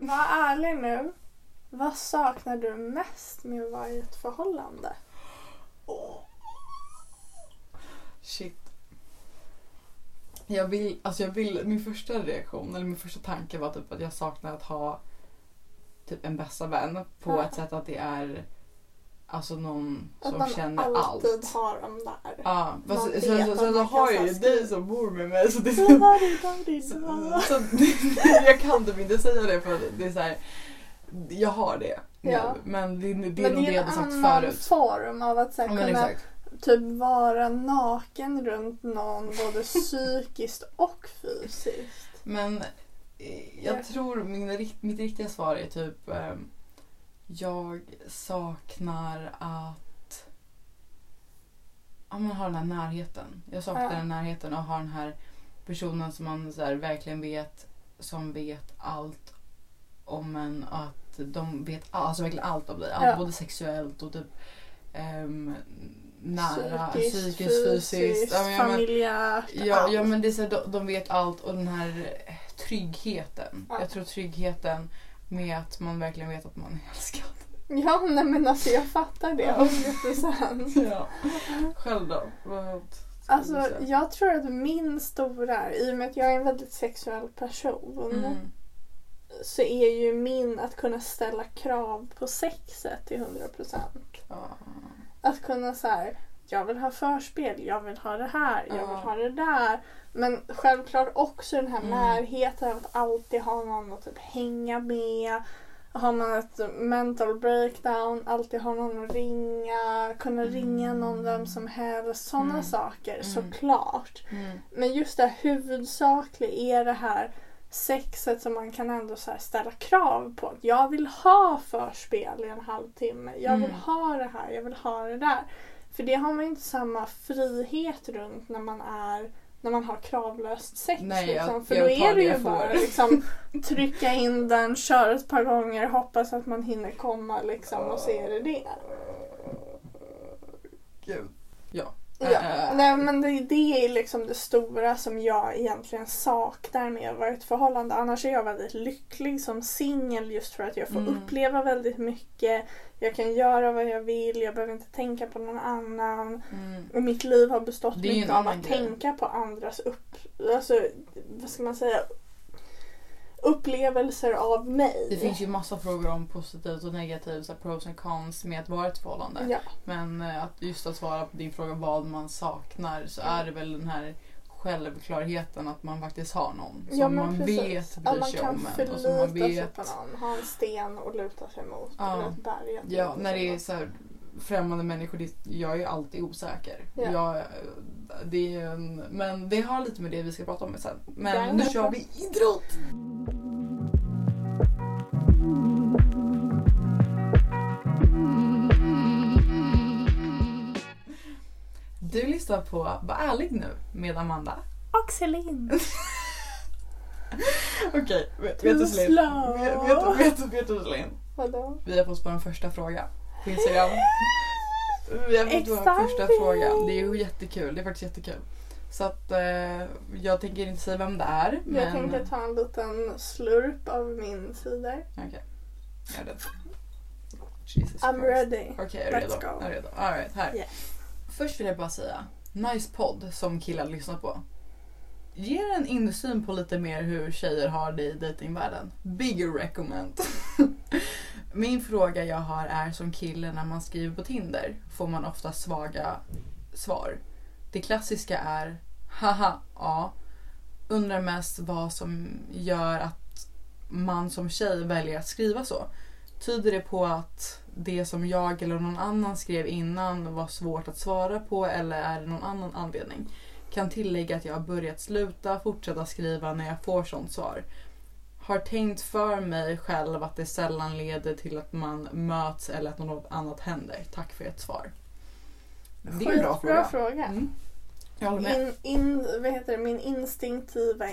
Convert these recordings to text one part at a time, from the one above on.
Var ärlig nu. Vad saknar du mest med att vara i ett förhållande? Shit. Jag vill, alltså jag vill, min första reaktion, eller min första tanke var typ att jag saknar att ha typ en bästa vän på Ja. ett sätt att det är alltså någon Att som man känner alltid allt. har dem där. Ja, fast Man sen, sen, att sen, så man har jag ju dig som bor med mig så det är Så så, det, det, så, jag kan typ inte säga det för det är så här, jag har det nu, Ja. men det, det är Men nog det det är jag en hade sagt annan förut. form av att så här, Ja, men kunna exakt. typ vara naken runt någon både psykiskt och fysiskt. Men eh, jag Ja. tror min, mitt riktiga svar är typ ehm, jag saknar att ja, men ha den här närheten. Jag saknar Ja. den närheten och ha den här personen som man så här, verkligen vet som vet allt om en. Att de vet all, alltså verkligen allt om dig. Allt, Ja. Både sexuellt och typ ehm, nära, Psykiskt, psykiskt, fysiskt. Ja, men- familjärt, Ja, ja men det är så de, de vet allt och den här tryggheten. Ja. Jag tror tryggheten med att man verkligen vet att man är älskad. Ja, nej men alltså jag fattar det. Ja. 100%. Ja. Själv då? Vad Alltså jag tror att min stora, i och med att jag är en väldigt sexuell person, Mm. så är ju min att kunna ställa krav på sexet till 100%. Ja. Att kunna så här, jag vill ha förspel, jag vill ha det här, jag vill ha det där. Men självklart också den här Mm. närheten att alltid ha någon att typ hänga med. Har man ett mental breakdown, alltid ha någon att ringa, kunna ringa någon vem som helst. Sådana Mm. saker Mm. såklart. Mm. Men just det huvudsakliga är det här sexet som man kan ändå ställa krav på. Jag vill ha förspel i en halvtimme. Jag vill Mm. ha det här, jag vill ha det där. För det har man inte samma frihet runt när man är när man har kravlöst sex. Nej, jag- liksom. För jag då är det ju jag bara liksom, trycka in den, köra ett par gånger, hoppas att man hinner komma liksom, och så är det det. Gud. Ja. Ja, Äh. nej, men det, det är liksom det stora som jag egentligen saknar med att vara i ett förhållande. Annars är jag väldigt lycklig som singel just för att jag får Mm. uppleva väldigt mycket. Jag kan göra vad jag vill, jag behöver inte tänka på någon annan. Mm. Och mitt liv har bestått mycket av att tänka på andras upp... Alltså, vad ska man säga? Upplevelser av mig. Det finns ju massa frågor om positivt och negativt, så pros and cons med att vara ett förhållande. Ja. Men eh, att just att svara på din fråga vad man saknar så är det väl den här självklarheten att man faktiskt har någon som Ja, man precis. vet bryr sig om en. Och som man sig vet, på någon. Ha en sten och luta sig mot. Ja. Eller ett berg. ja, när sig det är så här, främmande människor, det, jag är alltid osäker. Ja. Jag, det är en, men det har lite med det vi ska prata om sen. Men nu kör vi idrott! Du lyssnar på Var ärlig nu med Amanda. Och Celine. Okej, vet, du Celine? vet du Celine? Vadå? Vi har fått vår första fråga på Instagram. Vi har fått vår första fråga. Det är ju jättekul. Det är faktiskt jättekul. Så att eh, jag tänker inte säga vem det är. Jag Men... tänkte ta en liten slurp av min cider. Okej. Jag är redo. Jesus I'm Christ. ready. Okej, jag är Let's redo. go. Jag är redo. All right, här. Yes. Först vill jag bara säga, nice podd som killar lyssnar på. Ger en insyn på lite mer hur tjejer har det i datingvärlden. Big recommend. Min fråga jag har är som kille när man skriver på Tinder får man ofta svaga svar. Det klassiska är haha, ja. Undrar mest vad som gör att man som tjej väljer att skriva så. Tyder det på att det som jag eller någon annan skrev innan var svårt att svara på eller är det någon annan anledning? Kan tillägga att jag har börjat sluta fortsätta skriva när jag får sånt svar. Har tänkt för mig själv att det sällan leder till att man möts eller att något annat händer. Tack för ett svar. Det är en bra Skitbra fråga. fråga. Mm. Jag håller med. In, in, vad heter det? Min instinktiva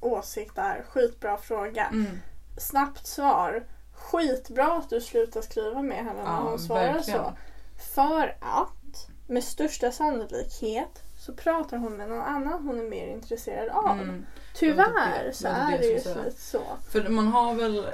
åsikt är skitbra fråga. Mm. Snabbt svar. Skitbra att du slutar skriva med henne när Ja, hon svarar verkligen. så. För att med största sannolikhet så pratar hon med någon annan hon är mer intresserad av. Mm. Tyvärr det så det är det ju lite så. För man har väl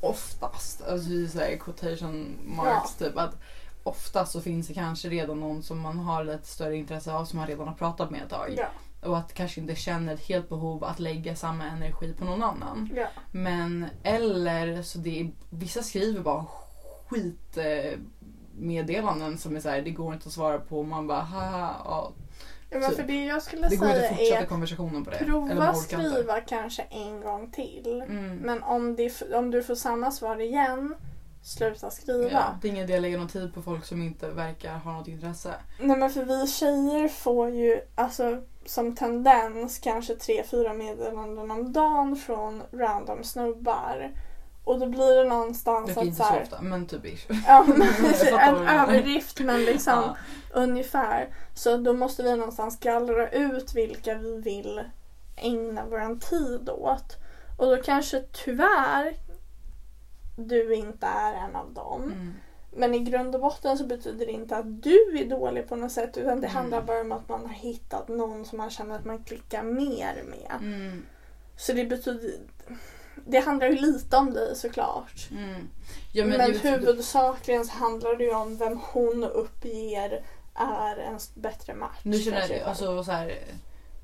oftast, alltså i så här quotation marks typ att oftast så finns det kanske redan någon som man har lite större intresse av som man redan har pratat med ett tag. Ja, Och att kanske inte känner ett helt behov att lägga samma energi på någon annan. ja. Men eller så det är, vissa skriver bara skit meddelanden som är så här, det går inte att svara på man bara haha, ja. Ja, men Typ. för det jag skulle Det går säga är konversationen på det. Prova skriva kanske en gång till. Mm. Men om, det, om du får samma svar igen, sluta skriva. Ja, det är ingen idé att lägga någon tid på folk som inte verkar ha något intresse. Nej men för vi tjejer får ju alltså som tendens kanske tre, fyra meddelanden om dagen från random snubbar. Och då blir det någonstans är att inte så så här, ofta, men typ ish. Ja, men, en överdrift men liksom Ja. ungefär. Så då måste vi någonstans gallra ut vilka vi vill ägna vår tid åt. Och då kanske tyvärr du inte är en av dem. Mm. Men i grund och botten så betyder det inte att du är dålig på något sätt utan det Mm. handlar bara om att man har hittat någon som man känner att man klickar mer med. Mm. Så det betyder... Det handlar ju lite om dig såklart. Mm. Ja, men men, huvudsakligen så handlar det ju om vem hon uppger är en bättre match. Nu känner, jag, alltså, så här,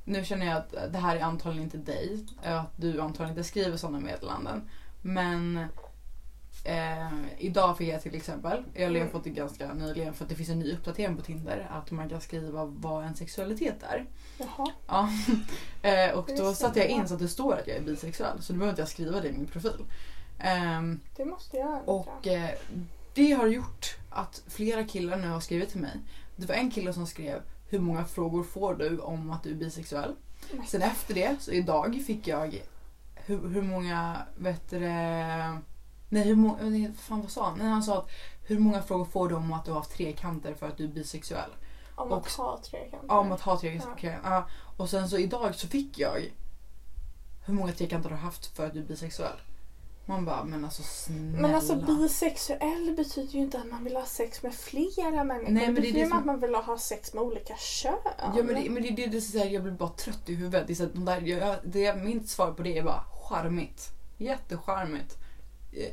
nu känner jag att det här är antagligen inte dig. Att du antagligen inte skriver sådana meddelanden. Men eh, idag fick jag till exempel, eller jag har Mm. fått det ganska nyligen för att det finns en ny uppdatering på Tinder. Att man kan skriva vad en sexualitet är. Jaha. Ja. eh, och då satte jag in så att det står att jag är bisexuell. Så då behöver inte jag skriva det i min profil. Ehm, Det måste jag ändra. och eh, det har gjort att flera killar nu har skrivit till mig. Det var en kille som skrev Hur många frågor får du om att du är bisexuell? Sen efter det, så idag fick jag hur, hur många, vet du Nej, hur nej, fan vad sa han? Nej, han sa att hur många frågor får du om att du har haft trekanter för att du är bisexuell? Om och- att ha trekanter. Ja, om att ha trekanter. Ja. Och sen så idag så fick jag hur många trekanter du har haft för att du är bisexuell? Man bara, men alltså snälla. Men alltså bisexuell betyder ju inte att man vill ha sex med flera människor. Nej, men det är det betyder det ju som- att man vill ha sex med olika kön. Ja men det, men det, det, det, är så här, jag blir bara trött i huvudet. Det är så att de där, jag, det, mitt svar på det är bara charmigt. Jättecharmigt.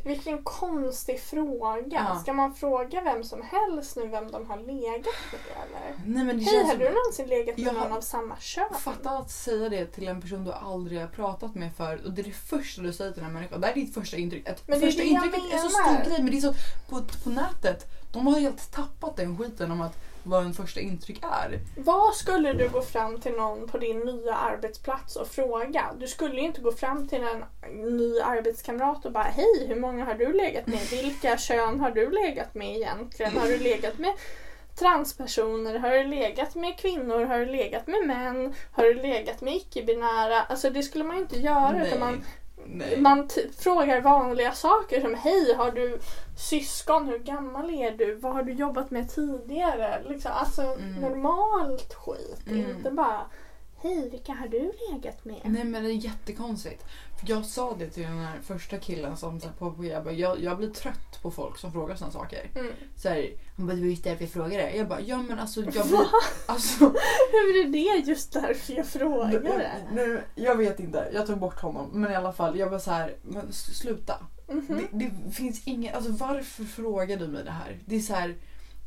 Vilken konstig fråga. Ja. Ska man fråga vem som helst nu vem de har legat med eller? Nej men det Hej, känns har du någonsin legat med Jag någon av samma kön? Fatta att säga det till en person du aldrig har pratat med förut och det är det första du säger till den här människan. Det här är ditt första intryck. Ett Men det är första det jag intrycket är så stor grej men det är så på, på nätet. De har helt tappat den skiten om att vad en första intryck är. Vad skulle du gå fram till någon på din nya arbetsplats och fråga? Du skulle ju inte gå fram till en ny arbetskamrat och bara Hej, hur många har du legat med? Vilka kön har du legat med egentligen? Har du legat med transpersoner? Har du legat med kvinnor? Har du legat med män? Har du legat med icke-binära? Alltså det skulle man ju inte göra. Utan man, Nej. man frågar vanliga saker som Hej, har du syskon? Hur gammal är du? Vad har du jobbat med tidigare? Liksom, alltså Mm. normalt skit. Mm. Inte bara Hej, vilka har du legat med? Nej men det är jättekonstigt. Jag sa det till den här första killen som så här, på, på jag, bara, jag, jag blir trött på folk som frågar sådana saker. Mm. Så här, han bara, det var just därför jag frågade. Jag bara, ja men alltså jag blir... Alltså, Hur är det just därför jag frågade? nu, jag vet inte, jag tog bort honom. Men i alla fall, jag var så här, men sluta. Mhm. Det, det finns ingen, alltså varför frågar du mig det här? Det är så här,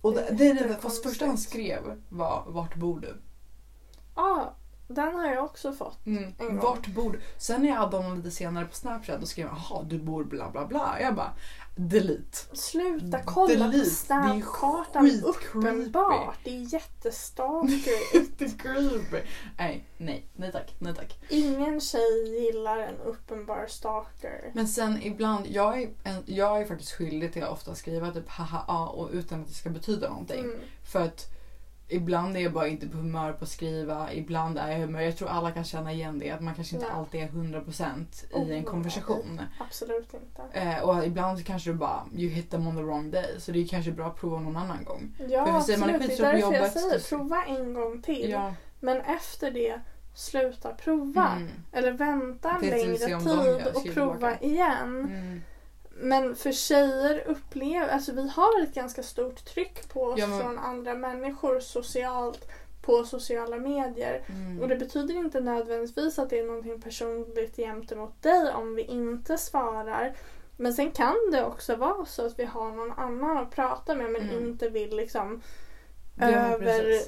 och Det det, det, det, jättekonstigt. första han skrev var, vart bor du? Ja, den har jag också fått. Mm. En gång. Vart bor du? Sen när jag hade honom lite senare på Snapchat och skrev jaha du bor bla bla bla. Jag bara delete. Sluta kolla Delete. Det är på snapkartan. Uppenbart. Det är jättestalker. Jättecreepy. Nej, nej, nej tack, nej tack. Ingen tjej gillar en uppenbar stalker. Men sen ibland, jag är, en, jag är faktiskt skyldig till att ofta skriva typ haha och utan att det ska betyda någonting. Mm. För att ibland är jag bara inte på humör på att skriva, ibland är jag humör. Jag tror alla kan känna igen det, att man kanske inte Ja. alltid är 100% i Oh, en konversation. Absolut inte. Eh, och ibland kanske du bara, you hit them on the wrong day. Så det är kanske bra att prova någon annan gång. Ja, För säger, man är absolut. Det är därför jag säger så- prova en gång till. Ja. Men efter det, sluta prova. Mm. Eller vänta en längre tid och prova tillbaka. igen. Mm. Men för tjejer upplever, alltså vi har ett ganska stort tryck på oss Ja, men- från andra människor socialt på sociala medier. Mm. Och det betyder inte nödvändigtvis att det är någonting personligt gentemot dig om vi inte svarar. Men sen kan det också vara så att vi har någon annan att prata med men Mm. inte vill liksom Ja, över...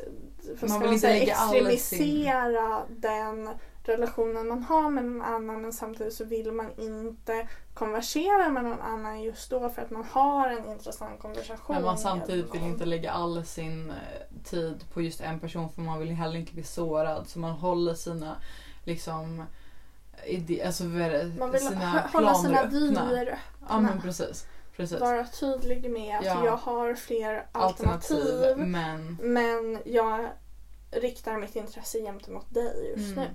Man vill inte säga? Extremisera den relationen man har med någon annan men samtidigt så vill man inte konversera med någon annan just då för att man har en intressant konversation. Men man samtidigt vill inte lägga all sin eh, tid på just en person för man vill heller inte bli sårad. Så man håller sina liksom ide- alltså? Man vill sina hå- hålla sina planer öppna. vyer Ja men precis. precis. Vara tydlig med att Ja. jag har fler alternativ, Men, men jag riktar mitt intresse gentemot dig just nu.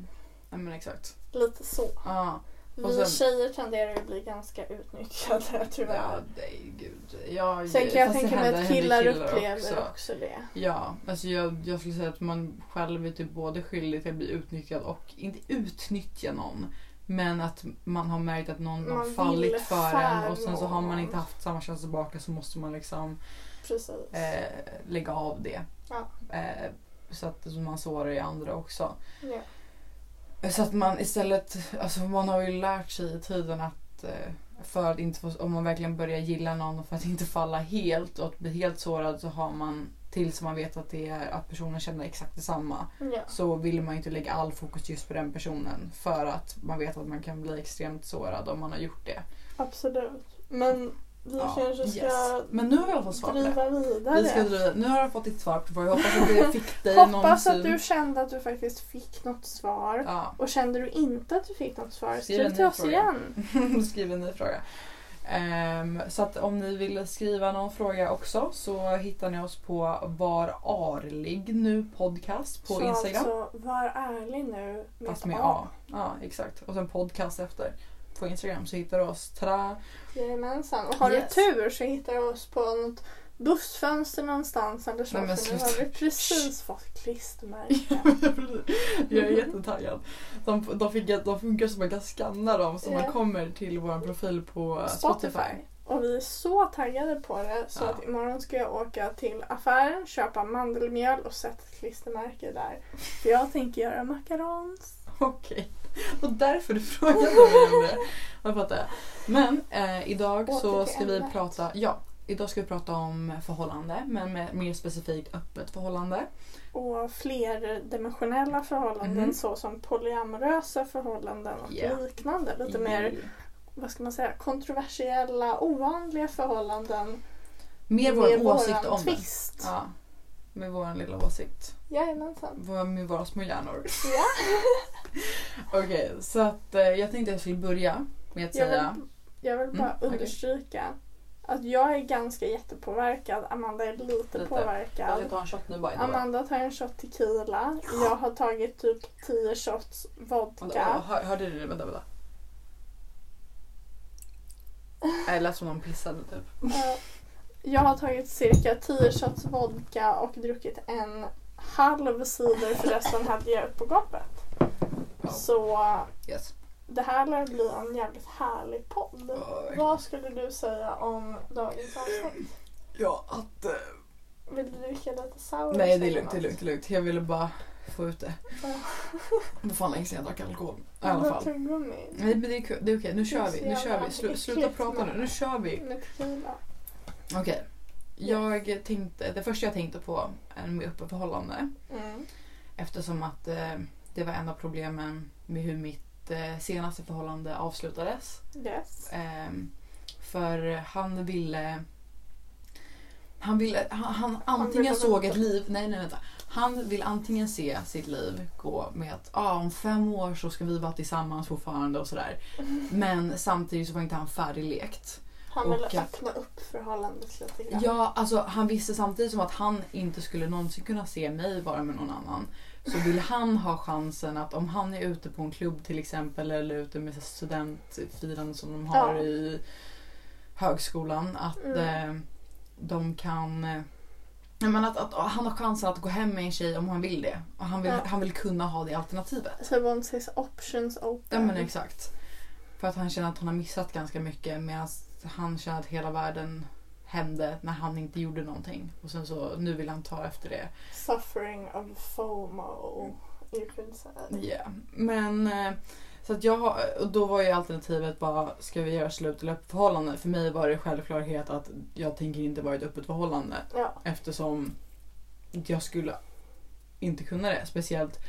Ja, men exakt. Lite så. Ja, Och Vi sen- tjejer tenderar ju att bli ganska utnyttjade tyvärr. ja nej gud. Jag, Sen kan jag fast det tänka mig händer- att händer killar upplever också. det. Ja, alltså jag, jag skulle säga att man själv är typ både skyldig till att bli utnyttjad och inte utnyttja någon. Men att man har märkt att någon Man har vill fallit för en och sen så har man någon. inte haft samma känsla tillbaka så måste man liksom Precis. eh, lägga av det. Ja. Eh, så att man sårar i andra också. Ja. Så att man istället, alltså man har ju lärt sig i tiden att eh, för att inte få, om man verkligen börjar gilla någon och för att inte falla helt och att bli helt sårad så har man tills man vet att det är att personen känner exakt detsamma Ja. så vill man ju inte lägga all fokus just på den personen för att man vet att man kan bli extremt sårad om man har gjort det. Absolut. Men vi Ja, kanske ska yes. Men nu har vi i alla fall svar på det. vidare. Vi ska driva, nu har jag fått ditt svar på. Jag hoppas att det fick dig Hoppas att du kände att du faktiskt fick något svar. Ja. Och kände du inte att du fick något svar, Skriv skriv till oss fråga. igen. Skriv en ny fråga. Ehm, så att om ni vill skriva någon fråga också så hittar ni oss på Var Arlig nu podcast på så Instagram. alltså, var ärlig nu med Fast med A. Ja, exakt. Och sen podcast efter. På Instagram så hittar du oss. Tada! Jajamensan. Och har Yes. du tur så hittar du oss på något bussfönster någonstans eller så. Nej, men för nu har vi precis fått klistermärken. jag är jättetaggad. De, de, fick, de funkar så man kan scanna dem så Ja. man kommer till vår profil på Spotify. Spotify. Och vi är så taggade på det så Ja. att imorgon ska jag åka till affären, köpa mandelmjöl och sätta ett klistermärke där. För jag tänker göra macarons. Okej. Och därför du frågade mig om det. Jag fattar. Men eh, idag så ska vi prata, ja, idag ska vi prata om förhållande men med mer specifikt öppet förhållande. Och flerdimensionella förhållanden Mhm. såsom polyamorösa förhållanden och Ja. liknande. Lite mer, vad ska man säga, kontroversiella, ovanliga förhållanden. Mer med vår åsikt om det. Ja. Med vår lilla åsikt. Jajamensan. Med våra små hjärnor. Ja. Okej, så att eh, jag tänkte jag skulle börja med att Jag säga... vill, jag vill bara Mm, understryka att jag är ganska jättepåverkad. Amanda är lite, Lite. Jag påverkad. ska ta en shot nu bara. Amanda tar en shot tequila. Jag har tagit typ 10 shots Vänta, vodka. hör, hörde du det? Vänta, vänta. Det lät som någon pissade typ. Jag har tagit cirka 10 shots vodka och druckit en halv cider för resten hade jag upp på golvet. Ja. Så Yes. det här lär bli en jävligt härlig podd. Oj. Vad skulle du säga om dagens avsnitt? Ja, att... eh, Vill du dricka lite sour? Nej, det är lugnt, det är lugnt, det är lugnt. Jag ville bara få ut det. Det var fan länge sedan jag drack alkohol. I alla fall. Nej, men det är, det är okej. Nu kör vi. Nu kör vi. Slu, sluta prata nu. Nu kör vi. med tequila. Jag tänkte, det första jag tänkte på är med öppet. Mm. Eftersom att eh, det var en av problemen med hur mitt eh, senaste förhållande avslutades. Yes. Ehm, för han ville... Han ville... Han, han antingen ville såg ett liv... Nej, nej, vänta. Han vill antingen se sitt liv gå med att ah, om fem år så ska vi vara tillsammans fortfarande och sådär. Men samtidigt så var inte han färdiglekt. Han ville öppna upp förhållandet lite grann. Ja, alltså han visste samtidigt som att han inte skulle någonsin kunna se mig vara med någon annan. Så vill han ha chansen att om han är ute på en klubb till exempel eller ute med studentfirande som de har Ja. i högskolan att Mm. eh, de kan eh, jag menar att, att han har chansen att gå hem med en tjej om han vill det. Och han vill, Ja. han vill kunna ha det alternativet. So wants his options Ja open. men exakt. För att han känner att han har missat ganska mycket medan han känner att hela världen hände när han inte gjorde någonting. Och sen så nu vill han ta efter det. Suffering of FOMO. You could say. Yeah. Men eh, Så att jag har, och då var ju alternativet bara, ska vi göra slut eller öppet förhållande? För mig var det självklarhet att jag tänker inte vara i ett öppet förhållande. Ja. Eftersom jag skulle inte kunna det. Speciellt.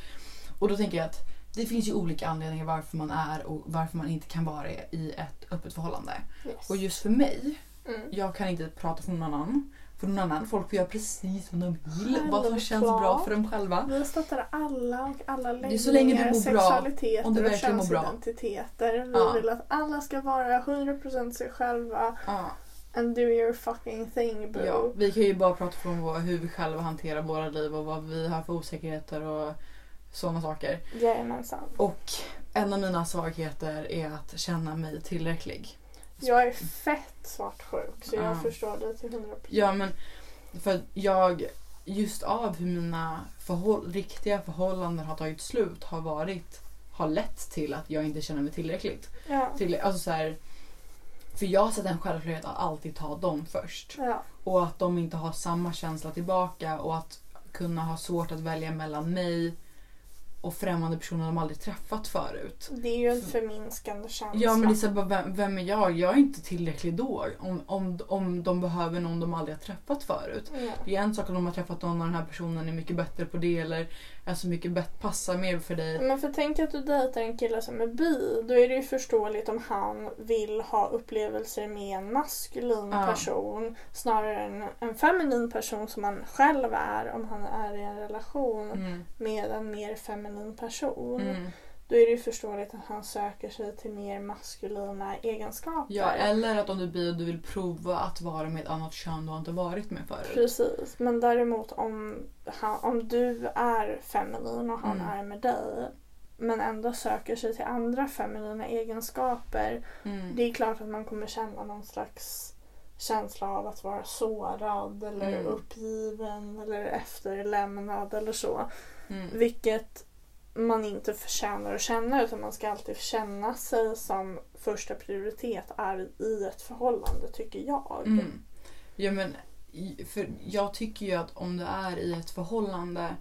Och då tänker jag att det finns ju olika anledningar varför man är och varför man inte kan vara i ett öppet förhållande. Yes. Och just för mig, Mm. jag kan inte prata för någon annan. För någon annan, folk får göra precis vad de vill. Vad som känns bra för dem själva. Vi stöttar alla och alla Det är så länge du läggningar, mår bra. sexualiteter Om du och könsidentiteter. Vi Ja. vill att alla ska vara 100% sig själva Ja, and do your fucking thing bro. ja. Vi kan ju bara prata från vår, hur vi själva hanterar våra liv och vad vi har för osäkerheter och sådana saker. Jajamensan. Och en av mina svagheter är att känna mig tillräcklig. Jag är fett svartsjuk så jag Ja. förstår dig till 100%. Ja men för jag just av hur mina förhåll, riktiga förhållanden har tagit slut har varit har lett till att jag inte känner mig tillräckligt. Ja. Till, alltså så här, för jag har sett en självklarhet att alltid ta dem först. Ja. Och att de inte har samma känsla tillbaka och att kunna ha svårt att välja mellan mig och främmande personer de aldrig träffat förut. Det är ju en förminskande känsla. Ja men det är så här, bara, vem, vem är jag? Jag är inte tillräcklig då. Om, om, om de behöver någon de aldrig har träffat förut. Ja. Det är en sak om de har träffat någon och den här personen är mycket bättre på det eller är så mycket bättre, passar mer för dig. Men för tänk att du dejtar en kille som är bi. Då är det ju förståeligt om han vill ha upplevelser med en maskulin Ja. person snarare än en feminin person som han själv är om han är i en relation Mm. med en mer feminin person. Mm. Då är det ju förståeligt att han söker sig till mer maskulina egenskaper. Ja, eller att om du blir och du vill prova att vara med ett annat kön du har inte varit med förut. Precis, men däremot om, han, om du är feminin och han Mm. är med dig men ändå söker sig till andra feminina egenskaper. Mm. Det är klart att man kommer känna någon slags känsla av att vara sårad eller Mm. uppgiven eller efterlämnad eller så. Mm. Vilket man inte förtjänar att känna utan man ska alltid känna sig som första prioritet är i ett förhållande tycker jag. Mm. Ja, men, för jag tycker ju att om du är i ett förhållande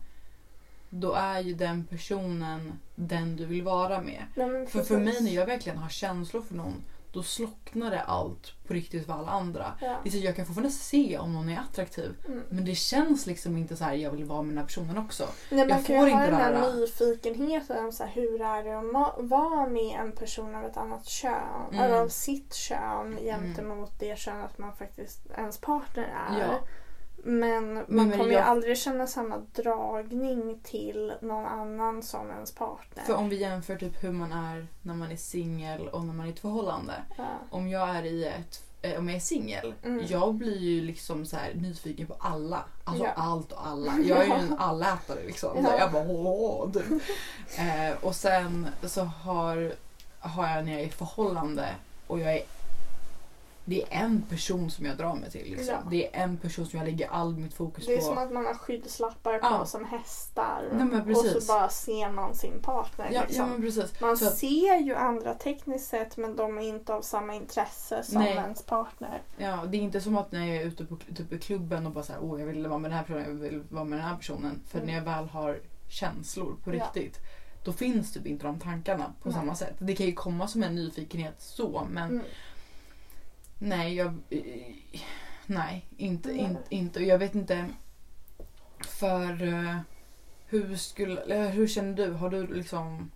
då är ju den personen den du vill vara med. För för mig när jag verkligen har känslor för någon då slocknar det allt på riktigt för alla andra. Ja. Det är så jag kan fortfarande se om någon är attraktiv Mm. men det känns liksom inte så här jag vill vara med den här personen också. Nej, man Jag kan ju får ha inte den här här. nyfikenheten om så här, hur är det att vara med en person av ett annat kön, Mm. eller av sitt kön gentemot det könet man faktiskt ens partner är. Ja. Men man men kommer ju jag- aldrig känna samma dragning till någon annan som ens partner. För om vi jämför typ hur man är när man är singel och när man är i ett förhållande. ja. Om jag är i ett eh, om jag är singel, Mm. jag blir ju liksom så här nyfiken på alla. Alltså Ja. allt och alla. Jag är ju en allätare liksom. Så Ja. jag bara åh, du. eh, Och sen så har, har jag när jag är i förhållande och jag är det är en person som jag drar mig till. Liksom. Ja. Det är en person som jag lägger all mitt fokus Det är på. som att man har skyddslappar på Ja. som hästar. Nej, och så bara ser man sin partner. ja, liksom. ja men precis. Man Så ser ju andra tekniskt sett men de är inte av samma intresse som Nej. ens partner. Ja, det är inte som att när jag är ute på typ i klubben och bara såhär, åh jag vill vara med den här personen, jag vill vara med den här personen. För Mm. när jag väl har känslor på riktigt, då finns typ inte de tankarna på Nej. samma sätt. Det kan ju komma som en nyfikenhet så, men Mm. Nej, jag... Nej, inte, Nej. inte, inte. Och jag vet inte, för eh, hur skulle, hur känner du? Har du liksom...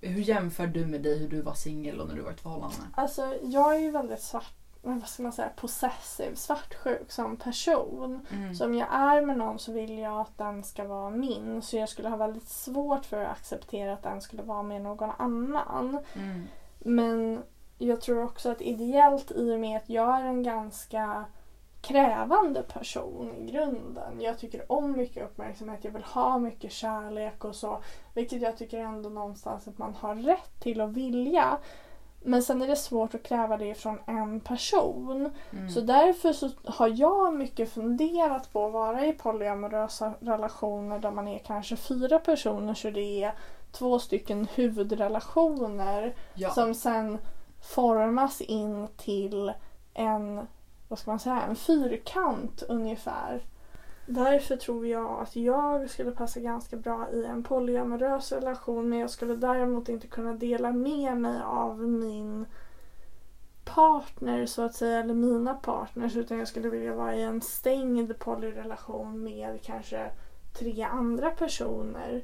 Hur jämför du med dig hur du var singel och när du var i ett förhållande? Alltså jag är ju väldigt svart, vad ska man säga, possessiv, svartsjuk som person. Mm. Så om jag är med någon så vill jag att den ska vara min. Så jag skulle ha väldigt svårt för att acceptera att den skulle vara med någon annan. Mm. Men jag tror också att ideellt i och med att jag är en ganska krävande person i grunden. Jag tycker om mycket uppmärksamhet, jag vill ha mycket kärlek och så. Vilket jag tycker ändå någonstans att man har rätt till att vilja. Men sen är det svårt att kräva det från en person. Mm. Så därför så har jag mycket funderat på att vara i polyamorösa relationer där man är kanske fyra personer så det är två stycken huvudrelationer ja. som sen formas in till en, vad ska man säga, en fyrkant ungefär. Därför tror jag att jag skulle passa ganska bra i en polyamorös relation men jag skulle däremot inte kunna dela med mig av min partner så att säga, eller mina partners utan jag skulle vilja vara i en stängd polyrelation med kanske tre andra personer.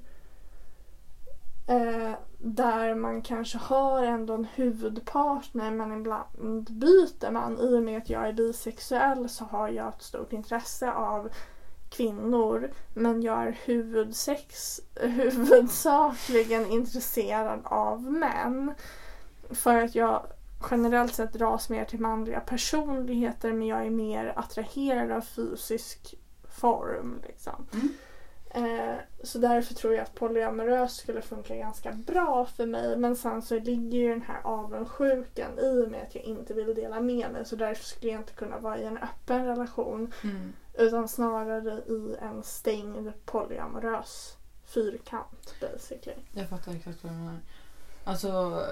Eh, där man kanske har ändå en huvudpartner men ibland byter man. I och med att jag är bisexuell så har jag ett stort intresse av kvinnor men jag är huvudsex, huvudsakligen intresserad av män. För att jag generellt sett dras mer till manliga personligheter men jag är mer attraherad av fysisk form. Liksom. Mm. Eh, så därför tror jag att polyamorös skulle funka ganska bra för mig. Men sen så ligger ju den här avundsjukan i och med att jag inte vill dela med mig. Så därför skulle jag inte kunna vara i en öppen relation. Mm. Utan snarare i en stängd polyamorös fyrkant basically. Jag fattar exakt vad du menar. Alltså,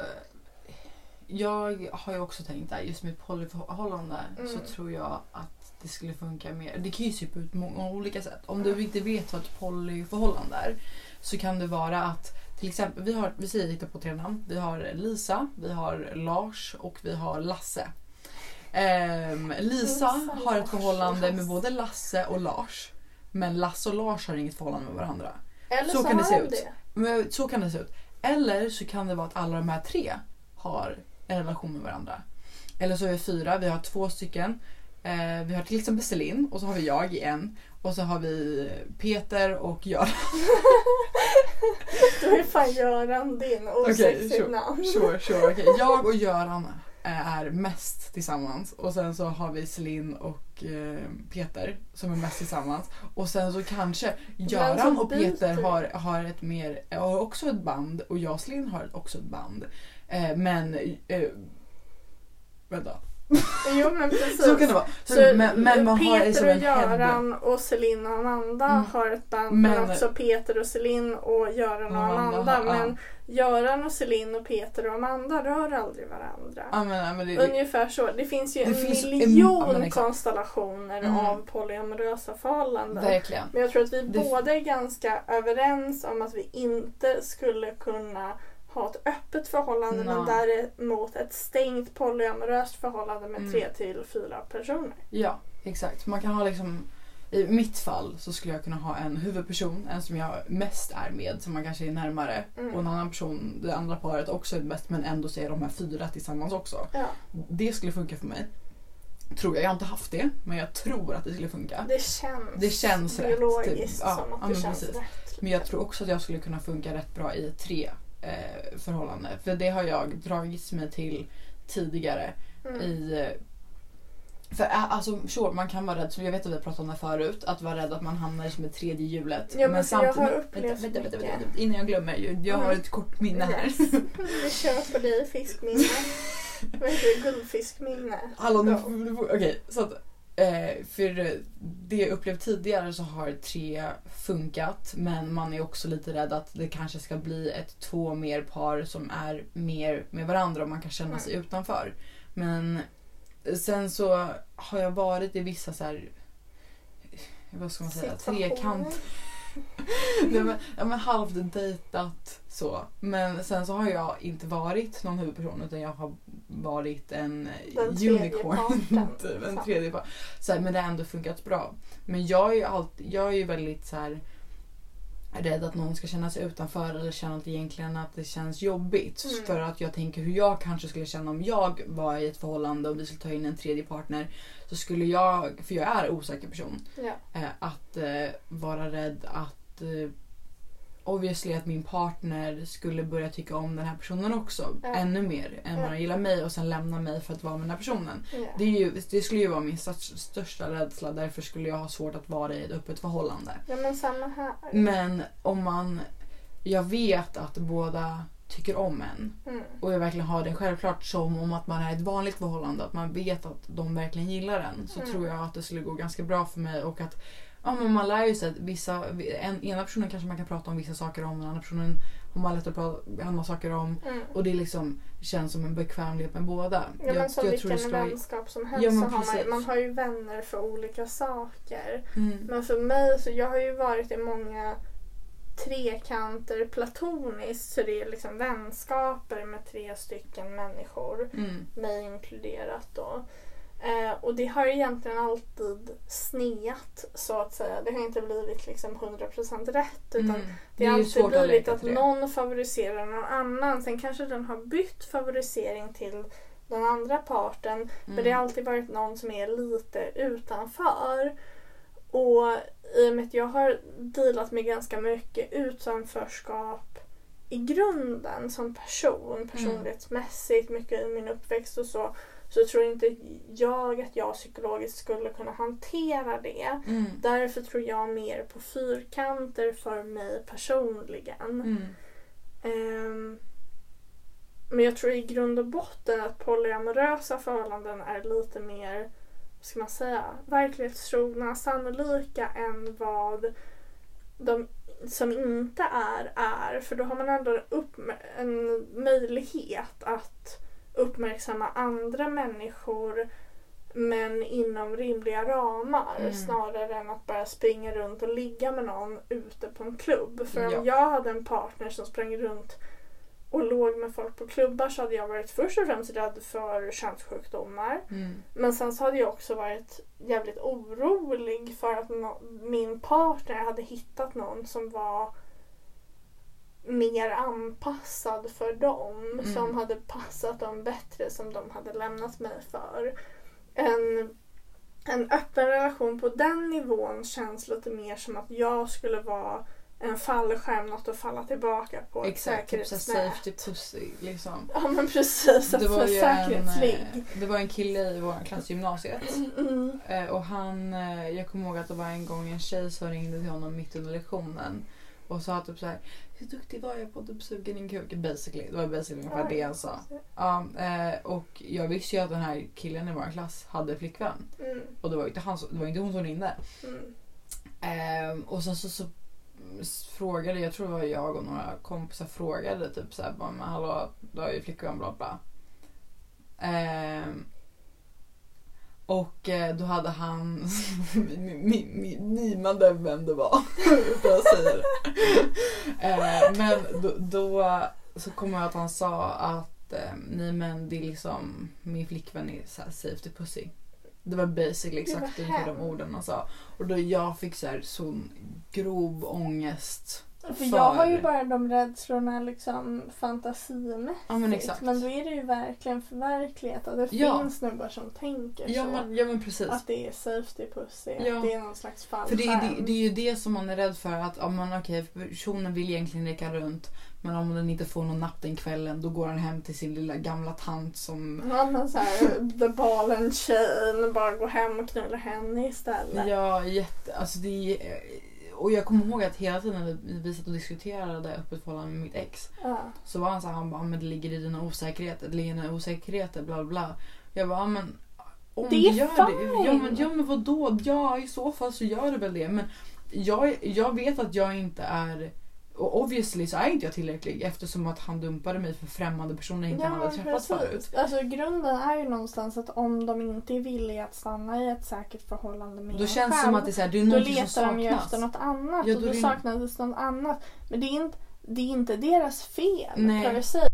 jag har ju också tänkt där, just med polyförhållande Mm. så tror jag att det skulle funka mer. Det kan ju se ut på många olika sätt. Om du inte vet vad ett polyförhållande är så kan det vara att till exempel, vi, har, vi säger lite på tre namn. Vi har Lisa, vi har Lars och vi har Lasse. Ehm, Lisa har ett förhållande med både Lasse och Lars. Men Lasse och Lars har inget förhållande med varandra. Eller Så så, kan det se ut. det. Men så kan det se ut. Eller så kan det vara att alla de här tre har en relation med varandra. Eller så är vi fyra, vi har två stycken. Eh, vi har till exempel Celine och så har vi jag i en. Och så har vi Peter och Göran. Då är fan Göran din osexigt sure. namn. Sure, sure. Okay. Jag och Göran eh, är mest tillsammans. Och sen så har vi Celine och eh, Peter som är mest tillsammans. Och sen så kanske Göran och Peter har, har, ett mer, har också ett band och jag och Celine har också ett band. Eh, men... Eh, vänta. Jo men precis. Så kan det vara. Så, Så men, men man har Peter som och en. Göran och Celine och Amanda Mm. har ett band men, Men- också Peter och Celine och Göran och Amanda har- ja. Men Göran och Celine och Peter och Amanda rör aldrig varandra. Ja, men, ja, men det, Ungefär så. Det finns ju Det en finns en- miljon ja, exakt. konstellationer Mm. av polyamorösa förhållanden. verkligen. Men jag tror att vi Det- båda är ganska överens om att vi inte skulle kunna ha ett öppet förhållande men Nej. däremot ett stängt polyamoröst förhållande med Mm. tre till fyra personer. Ja, exakt. Man kan ha liksom i mitt fall så skulle jag kunna ha en huvudperson, en som jag mest är med, som man kanske är närmare. Mm. Och en annan person, det andra paret också är bäst men ändå så är de här fyra tillsammans också. Ja, Det skulle funka för mig. Tror jag, jag har inte haft det, men jag tror att det skulle funka. det känns, Det känns rätt, biologiskt typ. Ja, som att ja, det men känns precis. rätt. Men jag tror också att jag skulle kunna funka rätt bra i tre eh, förhållanden. För det har jag dragits mig till tidigare Mm. i eh, för ä- alltså sure, man kan vara rädd, jag vet att vi har pratat om det förut, att vara rädd att man hamnar som ett tredje hjulet. Ja, men för jag har vänta, upplevt vänta, vänta, mycket. vänta, innan jag glömmer, jag har Mm. ett kort minne här. Yes. Vi kör på dig fiskminne. Vad heter det? Guldfiskminne. Hallå, okej. så att, eh, för det jag upplevt tidigare så har tre funkat men man är också lite rädd att det kanske ska bli ett två mer par som är mer med varandra och man kan känna sig utanför. Men sen så har jag varit i vissa så här vad ska man säga, trekant Nej, men, ja, men halvt dejtat så. Men sen så har jag inte varit någon huvudperson utan jag har varit en Den tredje unicorn. typ, en tredje part. Så här, men det har ändå funkat bra. Men jag är ju, alltid, jag är ju väldigt så här rädd att någon ska känna sig utanför eller känna att egentligen att det känns jobbigt. Mm. För att jag tänker hur jag kanske skulle känna om jag var i ett förhållande och vi skulle ta in en tredje partner. Så skulle jag, för jag är en osäker person, Ja. eh, att eh, vara rädd att eh, obviously att min partner skulle börja tycka om den här personen också. Ja. Ännu mer än vad Ja. den gillar mig och sen lämna mig för att vara med den här personen. Ja. Det, ju, det skulle ju vara min största, rädsla. Därför skulle jag ha svårt att vara i ett öppet förhållande. ja men samma här. Men om man... Jag vet att båda tycker om en. Mm. Och jag verkligen har det självklart som om att man är ett vanligt förhållande. Att man vet att de verkligen gillar en. Så Mm. tror jag att det skulle gå ganska bra för mig. Och att ja, men man lär ju sig att vissa, en, ena personen kanske man kan prata om vissa saker om. Den andra personen har man lätt att prata, behandla saker om Mm. och det liksom känns som en bekvämlighet med båda. Ja, men som vilken det ska vara- vänskap som helst Ja, så har man, man har ju vänner för olika saker. Mm. Men för mig så jag har ju varit i många trekanter platoniskt så det är liksom vänskaper med tre stycken människor, Mm. mig inkluderat då. Eh, och det har egentligen alltid sneat så att säga. Det har inte blivit liksom 100% rätt utan Mm. det har alltid att blivit att det. någon favoriserar någon annan. Sen kanske den har bytt favorisering till den andra parten. Men Mm. det har alltid varit någon som är lite utanför. Och i och med att jag har dealat med ganska mycket utanförskap i grunden som person, personlighetsmässigt, mycket i min uppväxt och så, så tror inte jag att jag psykologiskt skulle kunna hantera det. Mm. Därför tror jag mer på fyrkanter för mig personligen. Mm. Ehm, men jag tror i grund och botten att polyamorösa förhållanden är lite mer, vad ska man säga, verklighetstrogna, sannolika än vad de som inte är är. För då har man ändå upp, en möjlighet att uppmärksamma andra människor men inom rimliga ramar Mm. snarare än att bara springa runt och ligga med någon ute på en klubb. För Ja. om jag hade en partner som sprang runt och låg med folk på klubbar så hade jag varit först och främst rädd för könssjukdomar. Mm. Men sen så hade jag också varit jävligt orolig för att nå- min partner hade hittat någon som var mer anpassad för dem. Mm. Som hade passat dem bättre som de hade lämnat mig för. En, en öppen relation på den nivån känns lite mer som att jag skulle vara en fallskärm, något att falla tillbaka på. Exakt, typ safety pussy liksom. Ja men precis, Det var, ju en, säkerhetsligg. eh, det var en kille i vår klass i gymnasiet. Mm. Eh, Och han, eh, jag kommer ihåg att det var en gång en tjej som ringde till honom mitt under lektionen och sa typ så här hur duktig var jag på att typ suga din kuk? Basically, det var basically ungefär det han sa. Ja, eh, och jag visste ju att den här killen i vår klass hade flickvän. Mm. Och det var ju inte, han, det var inte hon som ringde. Mm. Ehm, och sen så, så frågade, jag tror det var jag och några kompisar frågade typ såhär bara men hallå du har ju flickvän bla bla. Ehm, och eh, då hade han mi- mi- mi- mimade vem det var. Utan jag säger det. Ehm, men då, då så kommer jag att han sa att eh, nej men det är liksom min flickvän är så här safety pussy. Det var basically Det var exakt ungefär de hemskt. orden han sa. Och då jag fick så här sån grov ångest. För jag har ju För- bara de rädslorna liksom fantasimässigt. Ja men exakt. Men då är det ju verkligen förverkligat. Att det Ja. finns snubbar som tänker Ja så. men, ja men precis. Att det är safety pussy. Ja. Att det är någon slags För fallskärm. det är, det, det är ju det som man är rädd för. Att ja, men okej, personen vill egentligen leka runt. Men om den inte får någon napp den kvällen då går han hem till sin lilla gamla tant som... Ja men såhär, the ball and chain. Bara gå hem och knulla henne istället. Ja, jätte... Alltså det är, och jag kommer ihåg att hela tiden när vi satt och diskuterade öppet förhållande med mitt ex. Ja. Så var han så här, han bara, "Ah, men det ligger i dina osäkerheter. Det ligger i dina osäkerheter, bla bla. Jag bara, "Ja, men om Det är du gör det. Ja fine. men, ja men vadå? Ja i så fall så gör du väl det. Men jag, jag vet att jag inte är och obviously så är inte jag tillräcklig eftersom att han dumpade mig för främmande personer inte hade träffat förut. Alltså grunden är ju någonstans att om de inte är villiga att stanna i ett säkert förhållande med Då en känns själv, som att det är, så här, det är Då letar de ju efter något annat Ja, och då då är det- saknades något annat. Men det är inte, det är inte deras fel Nej.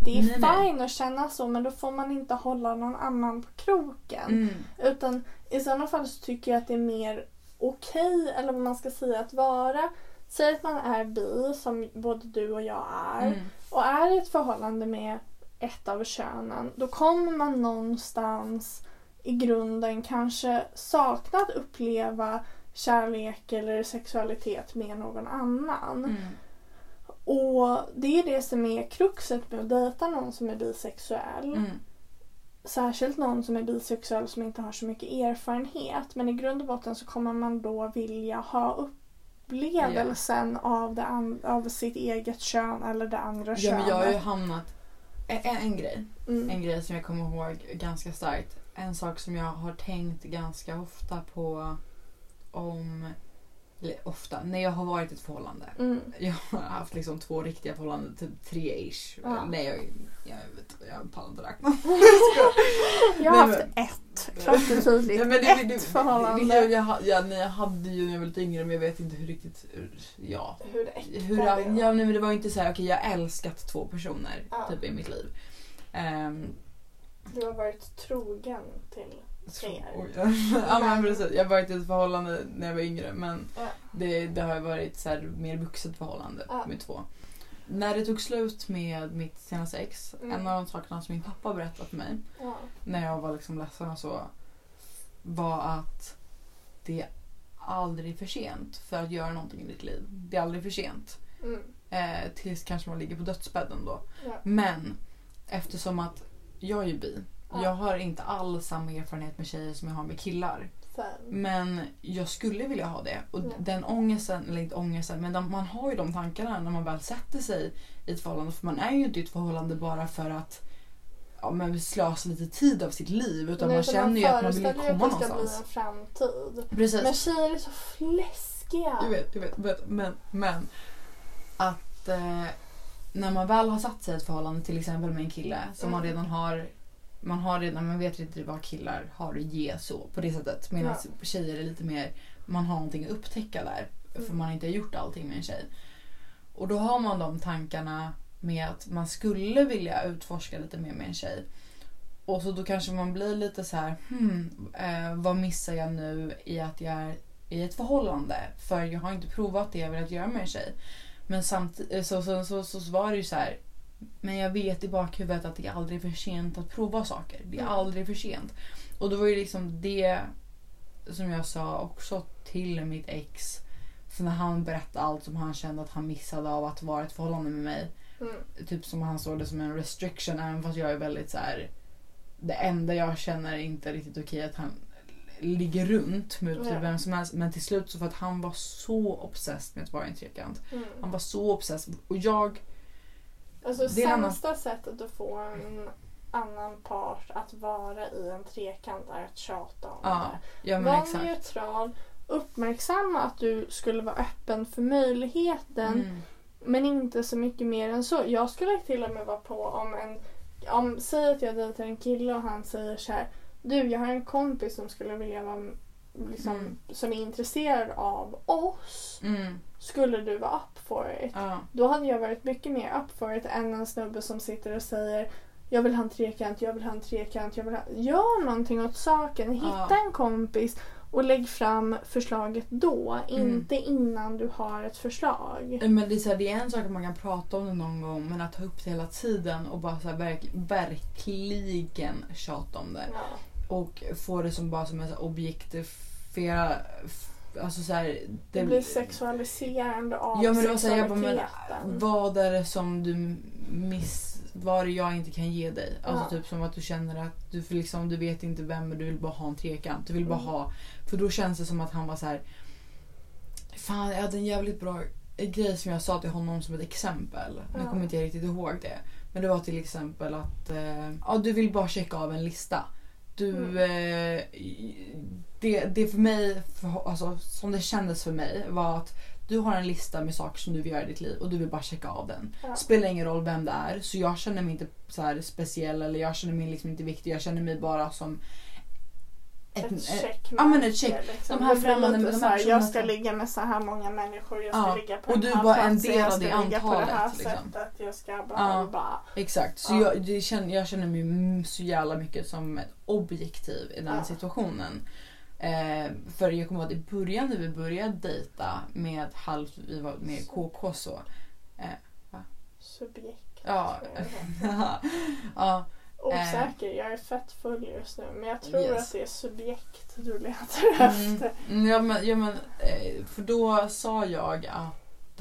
Det är Nej, nej. fine att känna så men då får man inte hålla någon annan på kroken. Mm. Utan i sådana fall så tycker jag att det är mer okej, eller vad man ska säga, att vara. Säg att man är bi, som både du och jag är, Mm. och är i ett förhållande med ett av könen. Då kommer man någonstans i grunden kanske sakna att uppleva kärlek eller sexualitet med någon annan. Mm. Och det är det som är kruxet med att dejta någon som är bisexuell. Mm. Särskilt någon som är bisexuell som inte har så mycket erfarenhet. Men i grund och botten så kommer man då vilja ha upplevelsen av, det an- av sitt eget kön eller det andra Ja könet. men jag har ju hamnat... En, en, grej. mm. En grej som jag kommer ihåg ganska starkt. En sak som jag har tänkt ganska ofta på om ofta, när jag har varit i ett förhållande. Mm. Jag har haft liksom två riktiga förhållanden, typ tre-ish. Ja. Nej, jag, jag, vet, jag pallar inte räkna. Jag har haft ett, klart och tydligt. Ja, men det- ett det- förhållande. Det, jag, ja, nej, jag hade ju när jag var lite yngre men jag vet inte hur riktigt... Ja. Hur äkta Hur, det ja, var. nej, men det var ju inte så här, okej jag har älskat två personer Ja. typ i mitt liv. Ehm, Du har varit trogen till så- fler. oj, ja men precis, jag varit i ett förhållande när jag var yngre men Ja. det, det har varit så här, mer vuxet förhållande Ja. med två. När det tog slut med mitt senaste ex, Mm. en av de sakerna som min pappa berättade för mig Ja. när jag var liksom ledsen och så var att det är aldrig för sent för att göra någonting i ditt liv. Det är aldrig för sent. Mm. Eh, tills kanske man ligger på dödsbädden då. Ja. Men eftersom att jag är ju bi. Ja. Jag har inte alls samma erfarenhet med tjejer som jag har med killar. Sen. Men jag skulle vilja ha det. Och Ja. den ångesten, eller inte ångesten, men de, man har ju de tankarna när man väl sätter sig i ett förhållande. För man är ju inte i ett förhållande bara för att ja, men slösa lite tid av sitt liv. Utan Nej, man känner ju att man vill ju föreställer ju komma att det ska någonstans. bli en framtid. Precis. Men tjejer är så fläskiga. Jag vet, jag vet, vet. Men, men att eh, när man väl har satt sig i ett förhållande till exempel med en kille som man Mm. redan har man har redan, man vet inte vad killar har att ge så på det sättet. Medan tjejer är lite mer, man har någonting att upptäcka där. För Mm. man inte har gjort allting med en tjej. Och då har man de tankarna med att man skulle vilja utforska lite mer med en tjej. Och så då kanske man blir lite så här, hmm, eh, vad missar jag nu i att jag är i ett förhållande? För jag har inte provat det jag velat göra med en tjej. Men samtidigt så, så, så, så, så var det ju så här. Men jag vet i bakhuvudet att det är aldrig för sent att prova saker. Det är Mm. aldrig för sent. Och då var det liksom det som jag sa också till mitt ex. För när han berättade allt som han kände att han missade av att vara ett förhållande med mig. Mm. Typ som han såg det som en restriction även fast jag är väldigt så här. Det enda jag känner är inte riktigt okej att han ligger runt med typ Ja. vem som helst. Men till slut så för att han var så obsessed med att vara i en trekant. Mm. Han var så obsessed. Och jag Alltså en annan- sämsta sättet att få en annan part att vara i en trekant är att tjata om Ja, det. Ja Var exakt. neutral, uppmärksamma att du skulle vara öppen för möjligheten Mm. men inte så mycket mer än så. Jag skulle till och med vara på om en... Om, säg att jag dejtar en kille och han säger så här. Du, jag har en kompis som skulle vilja vara liksom, Mm. som är intresserad av oss. Mm. Skulle du vara up for it? Ja. Då hade jag varit mycket mer up for it än en snubbe som sitter och säger jag vill ha en trekant, jag vill ha en trekant, jag vill ha... Gör någonting åt saken. Hitta Ja. en kompis och lägg fram förslaget då. Mm. Inte innan du har ett förslag. Men det är, så här, det är en sak att man kan prata om det någon gång men att ta upp det hela tiden och bara så här, verk, verkligen tjata om det. Ja. Och få det som bara som en så här objektifiera... Alltså så här, Det blir sexualiserande av Ja men det var såhär, jag bara, men vad är det som du miss... Vad är det jag inte kan ge dig? Alltså Ja. typ som att du känner att du, liksom, du vet inte vem men du vill bara ha en trekant. Du vill bara Mm. ha... För då känns det som att han var så här. Fan jag hade en jävligt bra grej som jag sa till honom som ett exempel. Nu Ja. kommer inte jag riktigt ihåg det. Men det var till exempel att eh, ja, du vill bara checka av en lista. Du, Mm. eh, det, det för mig, för, alltså, som det kändes för mig var att du har en lista med saker som du vill göra i ditt liv och du vill bara checka av den. Ja. Spelar ingen roll vem det är så jag känner mig inte så speciell eller jag känner mig liksom inte viktig. Jag känner mig bara som Ett, eh, checkmärke. ja, men ett check. Liksom. De här främmande- de här Jag ska ligga med så här många människor. Jag ska Ja, ligga på och den du här var en platsen, del jag av ska ligga på det här liksom. sättet. Jag ska bla Ja. Exakt, så Ja. jag, känner, jag känner mig så jävla mycket som ett objektiv i den Ja. situationen. Eh, för jag kommer ihåg att i början när vi började dejta med halvt, vi var med KK så. Subjekt. Ja. ja, Osäker, jag är fett full just nu. Men jag tror Yes. att det är subjekt du letar Mm. efter. Mm, Ja men, ja, men eh, för då sa jag att,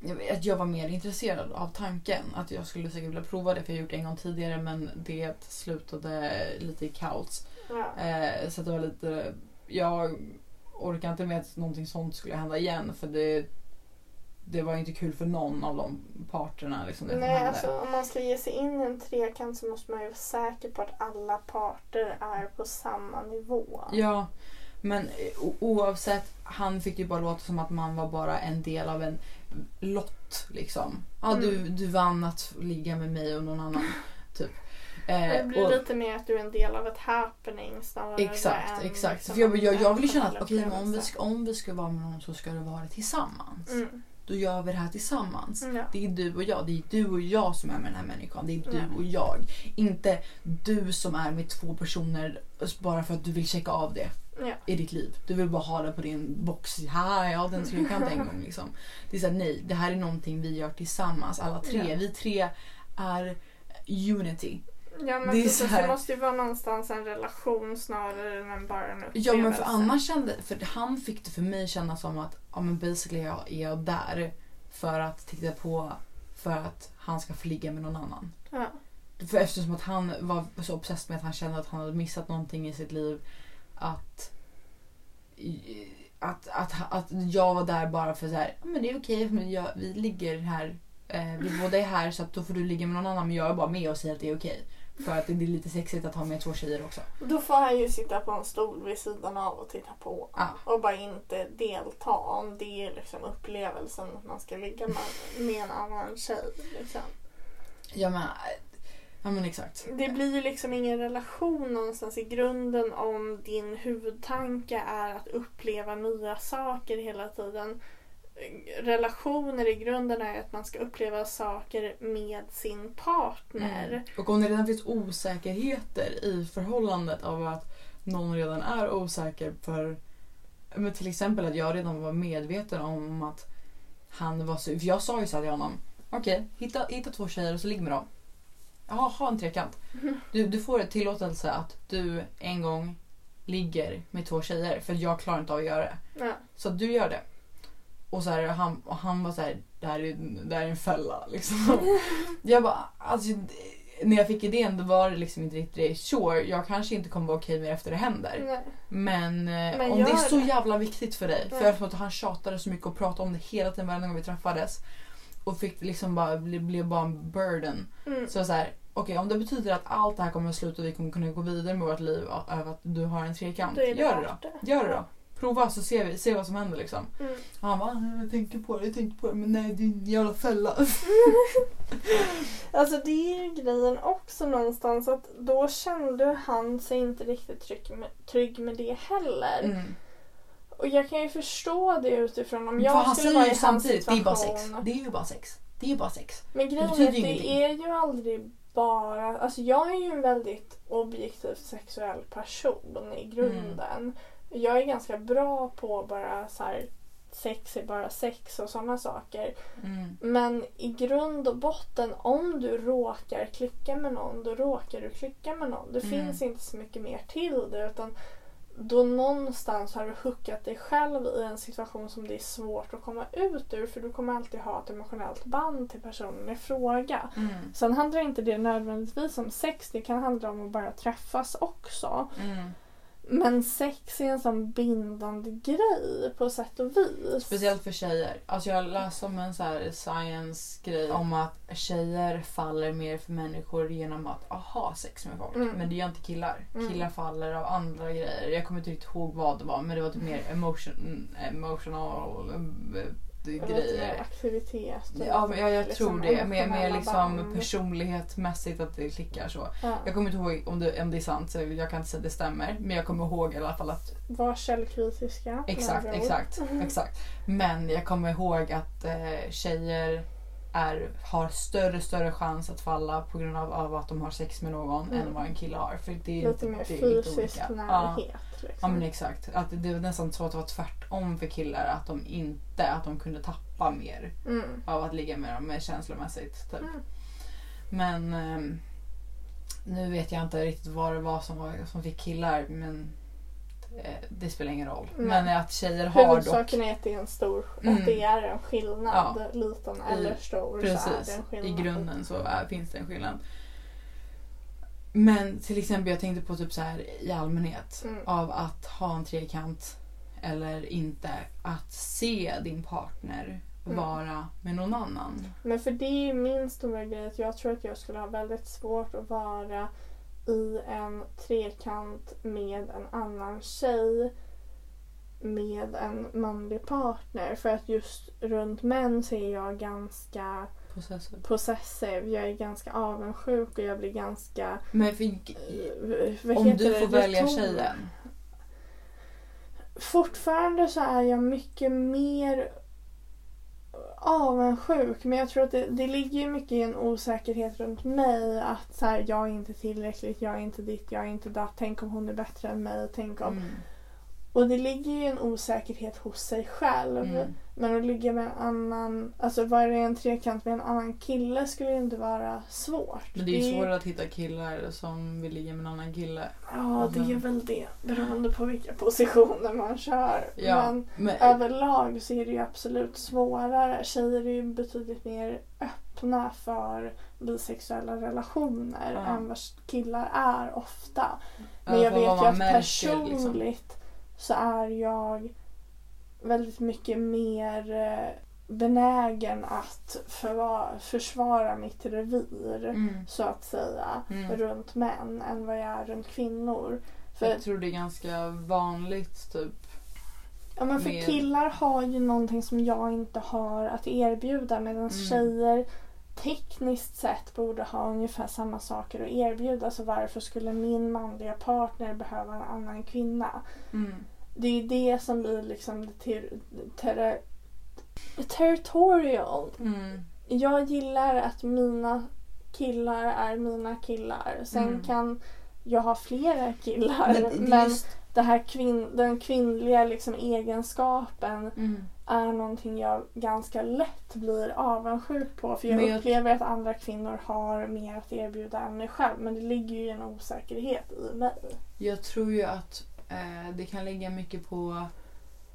vet- att jag var mer intresserad av tanken. Att jag skulle säkert vilja prova det för jag har gjort det en gång tidigare men det slutade lite i kaos. Ja. Eh, så det var lite, jag orkar inte med att någonting sånt skulle hända igen för det, det var inte kul för någon av de parterna. Liksom, det Nej, alltså om man ska ge sig in i en trekant så måste man ju vara säker på att alla parter är på samma nivå. Ja, Men eh, oavsett, han fick ju bara låta som att man var bara en del av en lott. Liksom. Ja, du, Mm. du vann att ligga med mig och någon annan. Typ. Eh, Det blir och- lite mer att du är en del av ett happening snarare Exakt, än exakt. För jag, jag, jag vill ju känna att men om, vi ska, om vi ska vara med någon så ska det vara tillsammans. Mm. Då gör vi det här tillsammans. Ja. Det är du och jag. Det är du och jag som är med den här människan. Det är du Ja. och jag. Inte du som är med två personer bara för att du vill checka av det Ja. i ditt liv. Du vill bara ha det på din box. Haha, jag hade en trekant en gång. Liksom. Det är såhär, nej, det här är någonting vi gör tillsammans. Alla tre. Ja. Vi tre är unity. Ja men Det är precis, så här- det måste ju vara någonstans en relation snarare än bara en upplevelse. Ja men för annars kände, för han fick det för mig kännas som att ja men basically jag är jag där för att titta på för att han ska få ligga med någon annan. Ja. För eftersom att han var så obsessed med att han kände att han hade missat någonting i sitt liv att att, att, att jag var där bara för så här, "Ja, men det är okej, men jag, vi ligger här, eh, vi båda är här så att då får du ligga med någon annan men jag är bara med och säger att det är okej. För att det är lite sexigt att ha med två tjejer också. Då får han ju sitta på en stol vid sidan av och titta på. Ja. Och bara inte delta om det är liksom upplevelsen att man ska ligga med, med en annan tjej. Liksom. Ja men, ja men exakt. Det blir ju liksom ingen relation någonstans i grunden om din huvudtanke är att uppleva nya saker hela tiden. Relationer i grunden är att man ska uppleva saker med sin partner. Mm. Och om det redan finns osäkerheter i förhållandet av att någon redan är osäker för men till exempel att jag redan var medveten om att han var så... För jag sa ju så här till honom. Okej, hitta, hitta två tjejer och så ligg med dem. Ha, ha en trekant. Du, du får ett tillåtelse att du en gång ligger med två tjejer för jag klarar inte av att göra det. Ja. Så du gör det. Och, så här, han, och han var så här, det här är, det här är en fälla. Liksom. jag bara, alltså, när jag fick idén då var det liksom inte riktigt det. Sure, jag kanske inte kommer vara okej med det efter det händer. Nej. Men, eh, Men om det är så det. jävla viktigt för dig. Ja. För jag tror att han tjatade så mycket och pratade om det hela tiden varje gång vi träffades. Och fick liksom bara, blev, blev bara en burden. Mm. Så så här, okej om det betyder att allt det här kommer att sluta och vi kommer kunna gå vidare med vårt liv över att du har en trekant. Gör det då. Gör det då. Prova så ser vi ser vad som händer liksom. Mm. Och han bara, jag tänker på det, jag tänker på det, men nej det är en jävla fälla. Alltså det är ju grejen också någonstans att då kände han sig inte riktigt trygg med, trygg med det heller. Mm. Och jag kan ju förstå det utifrån om jag han skulle vara i hans samtidigt, det är bara situation. sex. Det är ju bara sex. Det är bara sex. Men grejen är att det är ju aldrig bara... Alltså jag är ju en väldigt objektivt sexuell person i grunden. Mm. Jag är ganska bra på bara så här sex är bara sex och sådana saker. Mm. Men i grund och botten om du råkar klicka med någon då råkar du klicka med någon. Det Mm. finns inte så mycket mer till det utan då någonstans har du hookat dig själv i en situation som det är svårt att komma ut ur för du kommer alltid ha ett emotionellt band till personen i fråga. Mm. Sen handlar inte det nödvändigtvis om sex, det kan handla om att bara träffas också. Mm. Men sex är en sån bindande grej på sätt och vis. Speciellt för tjejer. Alltså jag läste om en så science-grej om att tjejer faller mer för människor genom att ha sex med folk. Mm. Men det gör inte killar. Mm. Killar faller av andra grejer. Jag kommer inte riktigt ihåg vad det var men det var typ mer emotion, emotional grejer. aktivitet. Ja, men jag, jag liksom tror det. Mer, mer emotionella liksom band. personlighetsmässigt att det klickar så. Ja. Jag kommer inte ihåg om det, om det är sant, så jag kan inte säga att det stämmer. Men jag kommer ihåg i alla fall att Var källkritiska. Exakt, med exakt, exakt. Men jag kommer ihåg att eh, tjejer är, har större större chans att falla på grund av, av att de har sex med någon Mm. än vad en kille har. För det är Lite mer det är fysisk. Ja. närhet. ja Liksom. men exakt. Att det var nästan så att det var tvärtom för killar. Att de inte, att de kunde tappa mer mm. av att ligga med dem med känslomässigt. Typ. Mm. Men ehm, nu vet jag inte riktigt vad det var som, var, som fick killar. Men eh, det spelar ingen roll. Nej. Men att tjejer har dock Huvudsaken är att det är en stor, Mm. att det är en skillnad. Ja. Liten I- eller stor så är det Precis, en skillnad. i grunden så är, finns det en skillnad. Men till exempel jag tänkte på typ så här i allmänhet Mm. av att ha en trekant eller inte. Att se din partner Mm. vara med någon annan. Men för det är ju min stora grej att jag tror att jag skulle ha väldigt svårt att vara i en trekant med en annan tjej med en manlig partner. För att just runt män så är jag ganska Possessive. possessive. Jag är ganska avundsjuk och jag blir ganska... Men för, vad om du det? får välja Retor- tjejen. Fortfarande så är jag mycket mer avundsjuk men jag tror att det, det ligger mycket i en osäkerhet runt mig att så här, jag är inte tillräckligt, jag är inte ditt, jag är inte datt. Tänk om hon är bättre än mig. Tänk om... Mm. Och det ligger ju en osäkerhet hos sig själv. Mm. Men att ligga med en annan, alltså vara i en trekant med en annan kille skulle ju inte vara svårt. Men det är ju svårare att hitta killar som vill ligga med en annan kille. Ja, det är väl det. Beroende på vilka positioner man kör. Ja, Men men, överlag så är det ju absolut svårare. Tjejer är ju betydligt mer öppna för bisexuella relationer Ja. än vad killar är ofta. Men jag vet vad ju att märker, personligt liksom. så är jag väldigt mycket mer eh, benägen att försvara mitt revir Mm. så att säga Mm. runt män än vad jag är runt kvinnor. För, Jag tror det är ganska vanligt typ. ja, men för med- killar har ju någonting som jag inte har att erbjuda medan Mm. tjejer tekniskt sett borde ha ungefär samma saker att erbjuda. Så varför skulle min manliga partner behöva en annan kvinna? Mm. Det är ju det som blir liksom ter, ter, territorial. Mm. Jag gillar att mina killar är mina killar. Sen Mm. kan jag ha flera killar. Men Men, det är just... det här kvin- den kvinnliga liksom egenskapen Mm. är någonting jag ganska lätt blir avundsjuk på. För jag Men jag- upplever att andra kvinnor har mer att erbjuda än mig själv. Men det ligger ju en osäkerhet i mig. Jag tror ju att det kan ligga mycket på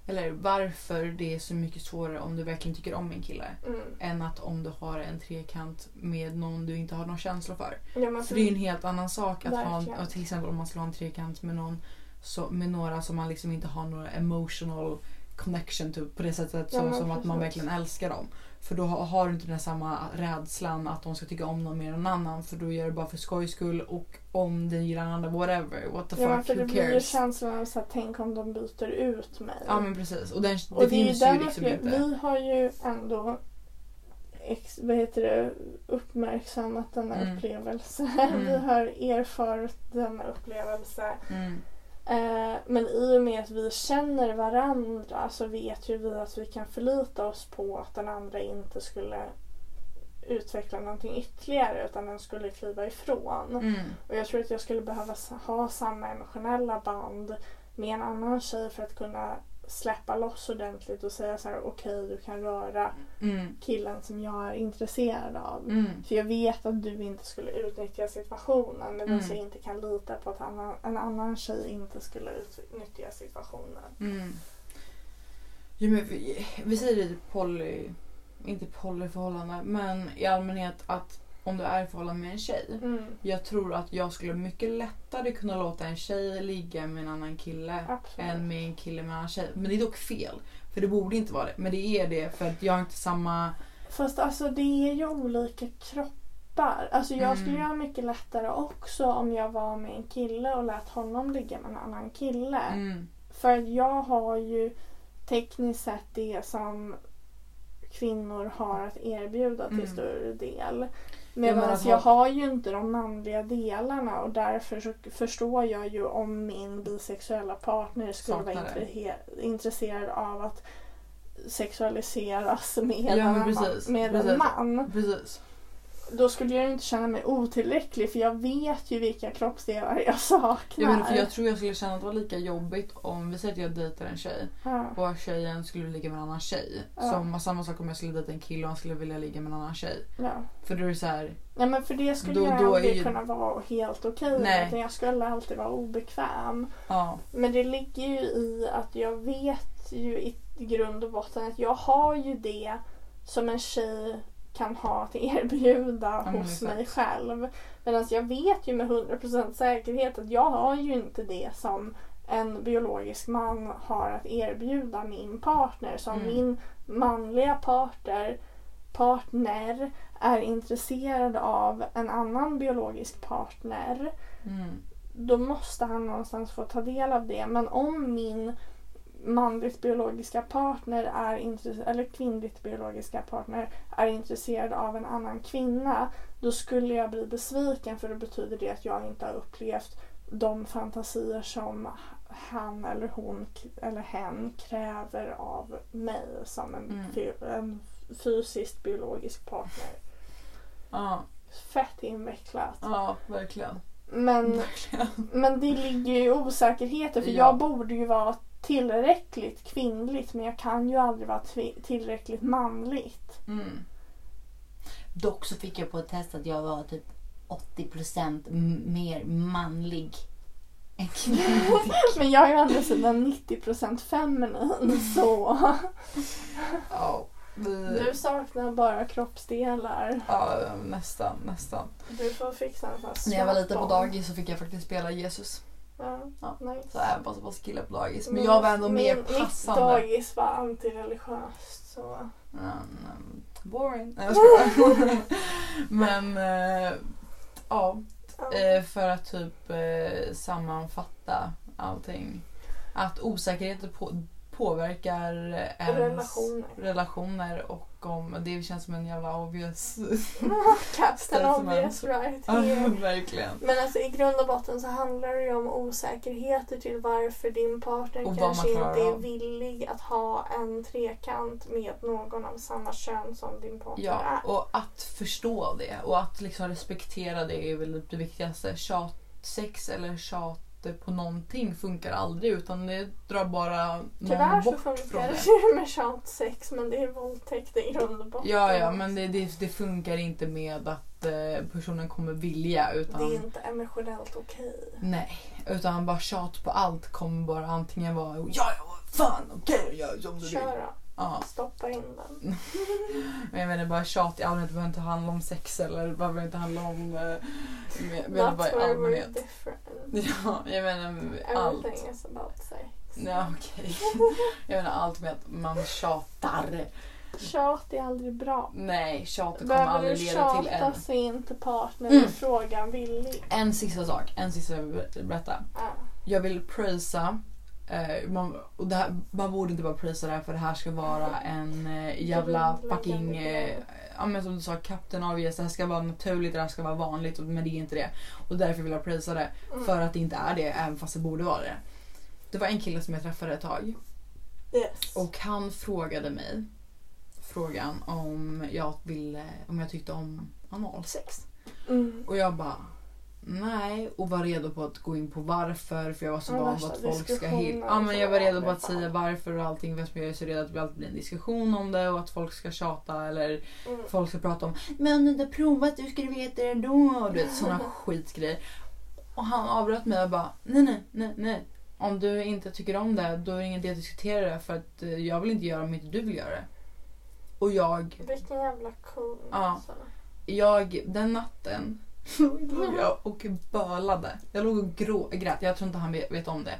eller varför det är så mycket svårare om du verkligen tycker om en kille Mm. än att om du har en trekant med någon du inte har någon känsla för. Ja, För det är en helt annan sak att ha en, Verkligen. och till exempel om man skulle ha en trekant med någon så, med några som man liksom inte har några emotional connection to på det sättet Ja, men som att man verkligen älskar dem. För då har, du inte den här samma rädslan att de ska tycka om någon mer än någon annan för då gör det bara för skojs skull och om den gillar andra whatever, what the Ja, fuck, för det who blir ju cares? känslan av så här, tänk om de byter ut mig. Ja men precis och den, Och det, det finns ju liksom upple- inte. Vi har ju ändå ex, vad heter det, uppmärksammat denna Mm. upplevelse. Mm. Vi har erfarit denna upplevelse. Mm. Eh, men i och med att vi känner varandra så vet ju vi att vi kan förlita oss på att den andra inte skulle utveckla någonting ytterligare utan den skulle kliva ifrån. Mm. Och jag tror att jag skulle behöva ha samma emotionella band med en annan tjej för att kunna släppa loss ordentligt och säga så här: okej du kan röra Mm. killen som jag är intresserad av. Mm. För jag vet att du inte skulle utnyttja situationen medan Mm. jag inte kan lita på att annan, en annan tjej inte skulle utnyttja situationen. Mm. Jo, men vi, vi säger i poly, inte polyförhållande, men i allmänhet att om du är i förhållande med en tjej. Mm. Jag tror att jag skulle mycket lättare kunna låta en tjej ligga med en annan kille Absolut. än med en kille med en annan tjej. Men det är dock fel. För det borde inte vara det. Men det är det för att jag har inte samma... Fast alltså det är ju olika kroppar. Alltså jag Mm. skulle ha mycket lättare också om jag var med en kille och lät honom ligga med en annan kille. Mm, För att jag har ju tekniskt sett det som kvinnor har att erbjuda till Mm. större del. Men Medan jag ha- har ju inte de manliga delarna och därför förstår jag ju om min bisexuella partner skulle vara intre- intresserad av att sexualiseras med, Ja, en, precis, med precis. en man. precis. Då skulle jag ju inte känna mig otillräcklig för jag vet ju vilka kroppsdelar jag saknar. Jag, menar, för jag tror jag skulle känna att det var lika jobbigt om vi säger att jag dejtar en tjej ja. och tjejen skulle ligga med en annan tjej. Ja. Som samma sak om jag skulle dejta en kille och han skulle vilja ligga med en annan tjej. Ja. För då är det så här, Ja men för det skulle Då- jag då aldrig ju- kunna vara helt okej Nej. med. utan Jag skulle alltid vara obekväm. ja. Men det ligger ju i att jag vet ju i grund och botten att jag har ju det som en tjej kan ha att erbjuda men hos exakt. mig själv. Medan jag vet ju med 100% säkerhet att jag har ju inte det som en biologisk man har att erbjuda min partner. Så om Mm. min manliga partner, partner är intresserad av en annan biologisk partner Mm. då måste han någonstans få ta del av det. Men om min manligt biologiska partner är eller kvinnligt biologiska partner är intresserad av en annan kvinna då skulle jag bli besviken för det betyder det att jag inte har upplevt de fantasier som han eller hon eller hen kräver av mig som en, Mm. fy- en fysiskt biologisk partner. Ja, Fett invecklat. ja verkligen. Men, verkligen. men det ligger ju i osäkerheter för Ja. jag borde ju vara tillräckligt kvinnligt men jag kan ju aldrig vara tillräckligt manligt. Mm. Dock så fick jag på ett test att jag var typ 80% m- mer manlig än kvinnlig. Men jag är ju å andra sidan 90% feminin så Ja, vi... du saknar bara kroppsdelar. Ja, nästan, nästan. Du får fixa en sån När jag var liten på dagis så fick jag faktiskt spela Jesus. Ja, Ja. nice. Så även fast det var killar på dagis. Men Min- jag var ändå mer passande. Mitt dagis var antireligiöst så. Mm, boring. Nej jag skojar. Men äh, ja, eh, för att typ äh, sammanfatta allting. Att osäkerheter på, påverkar ens Relationer. relationer och om det känns som en jävla obvious. Captain obvious right Ja, here. verkligen. Men alltså i grund och botten så handlar det ju om osäkerheter till varför din partner kanske inte är villig att ha en trekant med någon av samma kön som din partner Ja, är. och att förstå det och att liksom respektera det är väl det viktigaste. Tjatsex eller tjat på någonting funkar aldrig utan det drar bara Tyvärr någon så bort funkar från det. med tjatsex men det är våldtäkt i grund och botten. Ja, ja, men det, det, det funkar inte med att eh, personen kommer vilja utan Det är inte emotionellt okej. nej. Utan bara tjat på allt kommer bara antingen vara ja, ja, fan okej, gör som du vill. Kör då. Ja. Stoppa in den. Men jag menar bara tjat i allmänhet behöver inte handla om sex eller behöver inte handla om eh, med, med That's bara i allmänhet. different. Ja, jag menar allt. Everything is about sex. Ja, okej. Jag menar allt med att man tjatar. Tjat är aldrig bra. Nej, tjatet kommer Behöver du aldrig leda till tjata en. så är inte partnern Mm. frågan villig. En sista sak, en sista jag vill berätta. Ja. Jag vill prisa Eh, man, och det här, man borde inte bara prisa det här för det här ska vara en eh, jävla fucking... Grej. ja men som du sa, Captain Obvious. Det här ska vara naturligt, det här ska vara vanligt men det är inte det. Och därför vill jag prisa det. Mm. För att det inte är det även fast det borde vara det. Det var en kille som jag träffade ett tag. Yes. Och han frågade mig frågan om jag ville, om jag tyckte om analsex. Mm. Och jag bara nej och var redo på att gå in på varför för jag var så van vid att folk ska hitta. Ja men jag var redo på att säga varför och allting eftersom jag är så redo att det alltid blir en diskussion om det och att folk ska tjata eller Mm. folk ska prata om men du har provat hur ska du veta det då? Och du vet sådana skitgrejer. Och han avbröt mig och bara nej nej nej nej. Om du inte tycker om det då är det ingen idé att diskutera det för att eh, jag vill inte göra om inte du vill göra det. Och jag Vilken jävla kung. Ja. Alltså. jag, den natten låg jag och bölade. Jag låg och grå, grät. Jag tror inte han vet, vet om det.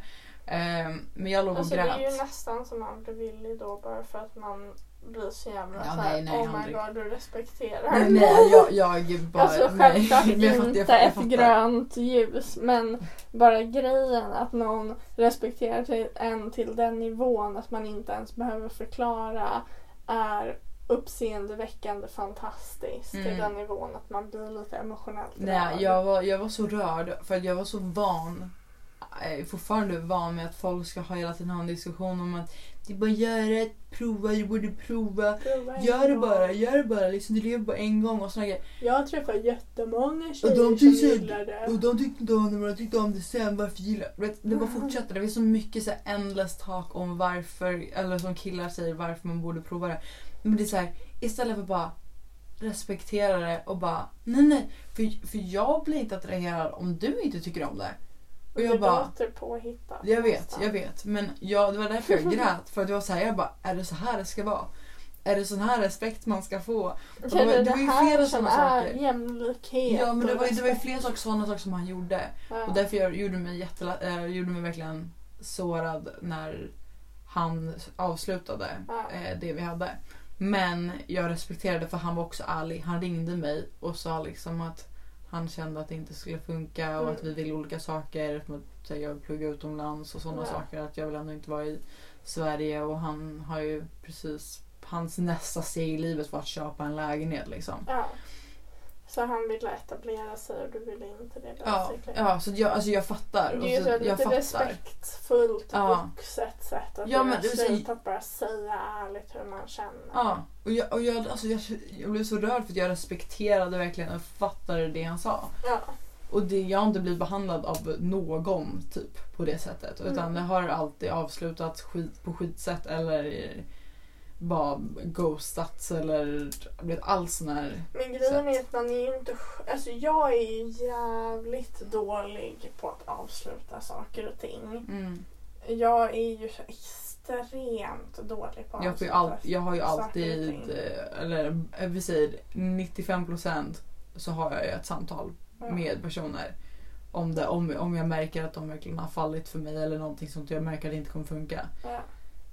Ehm, men jag låg och Alltså det är ju nästan som man blir villig då bara för att man blir så jävla Ja, såhär nej, nej, oh my aldrig. god du respekterar Nej, mig." nej, jag, jag bara... Alltså nej. självklart Men jag fattar- inte jag fattar- ett grönt ljus men bara grejen att någon respekterar till- en till den nivån att man inte ens behöver förklara är uppseendeväckande fantastiskt till Mm. den nivån att man blir lite emotionellt Nej, rörd. jag var, jag var så rörd för att jag var så van. Jag är fortfarande van med att folk ska ha hela tiden ha en diskussion om att det är bara att göra det, prova, du borde prova. Prova Gör det gång. bara, gör det bara. Liksom, du lever bara en gång och såna grejer. Jag träffar jättemånga Och tjejer de som gillar det. och de tyckte inte om det men de tyckte om det sen. Varför gillar du vet, Det bara fortsätter. Det är så mycket så här endless talk om varför, eller som killar säger varför man borde prova det. Men det är så här, istället för bara respektera det och bara nej nej. För, för jag blir inte attraherad om du inte tycker om det. Och jag bara, låter påhittat. jag vet, jag vet. Men jag, det var därför jag grät. För att jag var så här, jag bara, är det så här det ska vara? Är det sån här respekt man ska få? Det, det var- det, det var ju här flera är saker. jämlikhet Ja men det och var, det var ju flera saker, sådana saker som han gjorde. Ja. Och därför jag gjorde mig, jättela, äh, gjorde mig verkligen sårad när han avslutade Ja. eh, det vi hade. Men jag respekterade för han var också ärlig. Han ringde mig och sa liksom att han kände att det inte skulle funka och Mm. att vi vill olika saker. Jag vill plugga utomlands och sådana Ja. saker. Att jag vill ändå inte vara i Sverige och han har ju precis Hans nästa steg i livet var att köpa en lägenhet liksom. Ja. Så han ville etablera sig och du ville inte det Ja, ja så jag, alltså jag fattar. Det är ju så, så ett jag lite fattar. respektfullt, Ja. vuxet sätt att Ja, men göra det är så- slut att bara säga ärligt hur man känner. Ja, och jag, och jag, alltså jag, jag blev så rörd för att jag respekterade verkligen och fattade det han sa. Ja. Och det, jag har inte blivit behandlad av någon typ på det sättet. Utan Mm. det har alltid avslutats skit på skitsätt eller bara ghostats eller blivit alls sån här... Men grejen är att man är ju inte... Alltså jag är ju jävligt dålig på att avsluta saker och ting. Mm. Jag är ju så extremt dålig på att Jag, avsluta all, jag har ju alltid, eh, eller eh, vi säger 95% så har jag ju ett samtal Ja. med personer. Om, det, om, om jag märker att de verkligen har fallit för mig eller någonting sånt jag märker att det inte kommer funka. Ja.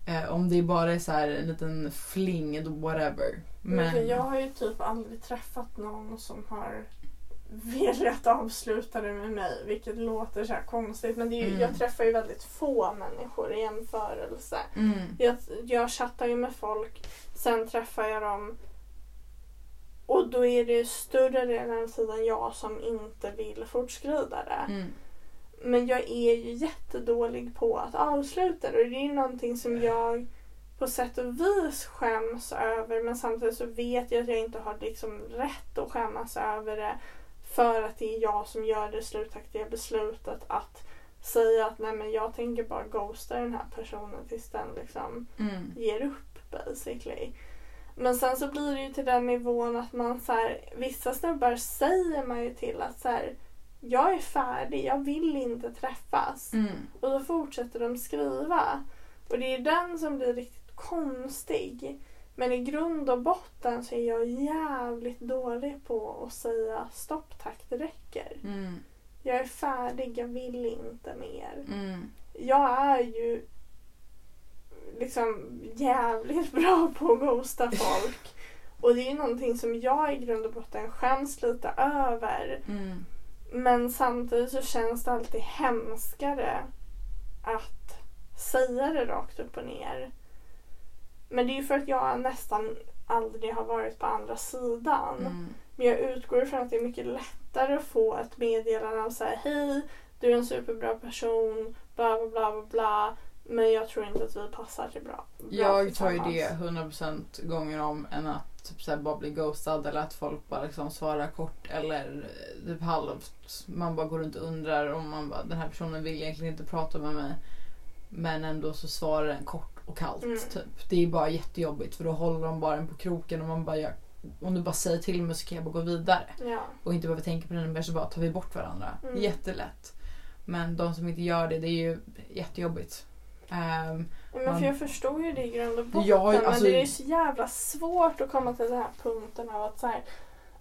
Eh, om det bara är så här en liten fling, då whatever. Men... Men, Jag har ju typ aldrig träffat någon som har velat avsluta det med mig. Vilket låter så här konstigt. Men ju, Mm. jag träffar ju väldigt få människor i jämförelse. mm, Jag, jag chattar ju med folk, sen träffar jag dem och då är det större delen av tiden jag som inte vill fortskrida det. mm, Men jag är ju jättedålig på att avsluta det och det är ju någonting som jag på sätt och vis skäms över men samtidigt så vet jag att jag inte har liksom rätt att skämmas över det för att det är jag som gör det slutaktiga beslutet att säga att nej men jag tänker bara ghosta den här personen tills den liksom mm, ger upp basically. Men sen så blir det ju till den nivån att man så här, vissa snubbar säger man ju till att så här, jag är färdig, jag vill inte träffas. mm. Och då fortsätter de skriva. Och det är den som blir riktigt konstig. Men i grund och botten så är jag jävligt dålig på att säga stopp tack, det räcker. Mm, Jag är färdig, jag vill inte mer. mm, Jag är ju liksom jävligt bra på att ghosta folk. Och det är ju någonting som jag i grund och botten skäms lite över. mm, Men samtidigt så känns det alltid hemskare att säga det rakt upp och ner. Men det är ju för att jag nästan aldrig har varit på andra sidan. mm. Men jag utgår ifrån att det är mycket lättare att få ett meddelande av så här, hej, du är en superbra person, bla bla bla bla bla. Men jag tror inte att vi passar till bra. bra Jag tar ju tillsammans." det 100% gånger om än att typ, så bara bli ghostad eller att folk bara liksom svarar kort eller eh, typ halvt. Man bara går runt och undrar om man bara, den här personen vill egentligen inte prata med mig. Men ändå så svarar den kort och kallt. Mm. Typ. Det är bara jättejobbigt för då håller de bara en på kroken och man bara gör, om du bara säger till mig så kan jag bara gå vidare. Ja. Och inte behöver tänka på det mer så bara tar vi bort varandra. Mm. Jättelätt. Men de som inte gör det, det är ju jättejobbigt. Ehm, Men Man- för jag förstår ju det i grund och botten. Ja, men alltså- det är så jävla svårt att komma till den här punkten av att så här,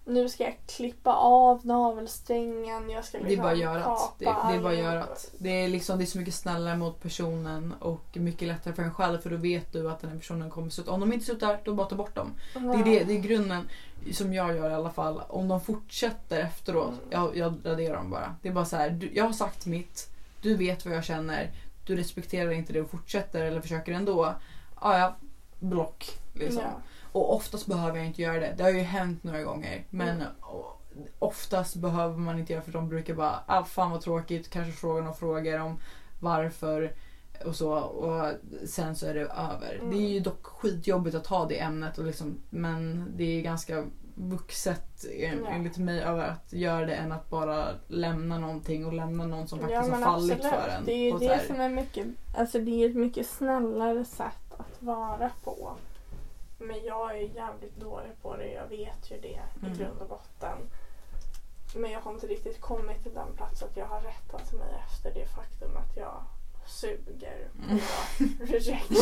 nu ska jag klippa av navelsträngen. Jag ska Det är liksom bara görat. Det, det är bara görat. Det är, liksom, det är så mycket snällare mot personen och mycket lättare för en själv för då vet du att den här personen kommer sluta. Om de inte slutar, då bara ta bort dem. Ja. Det är, det, det är grunden som jag gör i alla fall. Om de fortsätter efteråt, Mm. jag, jag raderar dem bara. Det är bara så här, du, jag har sagt mitt, du vet vad jag känner, du respekterar inte det och fortsätter eller försöker ändå. Ja, ja, block. Liksom. Ja. Och oftast behöver jag inte göra det. Det har ju hänt några gånger. Men Mm. oftast behöver man inte göra för de brukar bara ah, fan vad tråkigt, kanske fråga några frågor om varför och så och sen så är det över. Mm. Det är ju dock skitjobbigt att ha det ämnet och liksom, men det är ganska vuxet en- Ja. enligt mig över att göra det än att bara lämna någonting och lämna någon som faktiskt har men fallit absolut. för en. Det är ju det här- som är mycket, alltså det är ett mycket snällare sätt att vara på. Men jag är jävligt dålig på det, jag vet ju det Mm. i grund och botten. Men jag har inte riktigt kommit till den plats att jag har rättat mig efter det faktum att jag suger på Mm. rejection.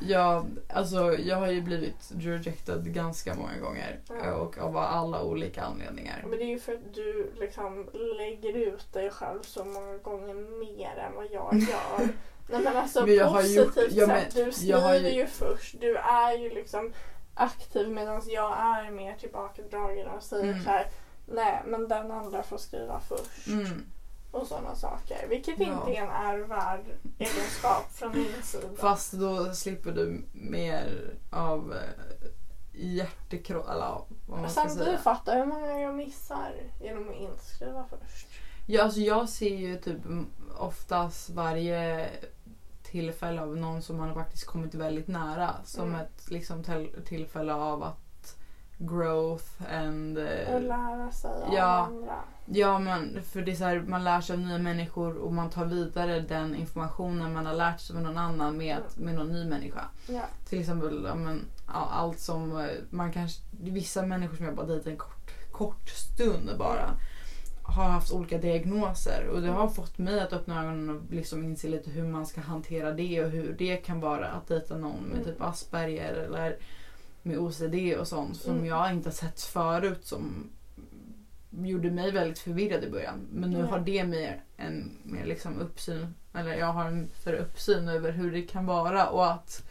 Ja, alltså jag har ju blivit rejected ganska många gånger. Ja. Och av alla olika anledningar. Men det är ju för att du liksom lägger ut dig själv så många gånger mer än vad jag gör. Nej men alltså Men jag positivt gjort- ja, men du skriver ju- ju... först. Du är ju liksom aktiv medan jag är mer tillbakadragen och säger Mm. så här. nej men den andra får skriva först. Mm. Och sådana saker. Vilket Ja. inte är en ärvärd egenskap från min sida. Fast då slipper du mer av eh, hjärtekross, eller vad man ska Samtidigt säga. fattar hur många jag missar genom att inte skriva först. Ja, alltså jag ser ju typ oftast varje tillfälle av någon som man har faktiskt kommit väldigt nära som Mm. ett liksom, till- tillfälle av att growth and... eh, Och lära sig av ja. andra. Ja, men för det är så här, man lär sig av nya människor och man tar vidare den informationen man har lärt sig med någon annan med, med någon ny människa. Ja. Till exempel ja, men, allt som eh, man kanske... Vissa människor som jag bara dejtat en kort, kort stund bara har haft olika diagnoser och det har fått mig att öppna ögonen och liksom inse lite hur man ska hantera det och hur det kan vara att dejta någon med Mm. typ Asperger eller med OCD och sånt som Mm. jag inte har sett förut som gjorde mig väldigt förvirrad i början. Men nu Ja. har det mer en mer liksom uppsyn, eller jag har en större uppsyn över hur det kan vara och att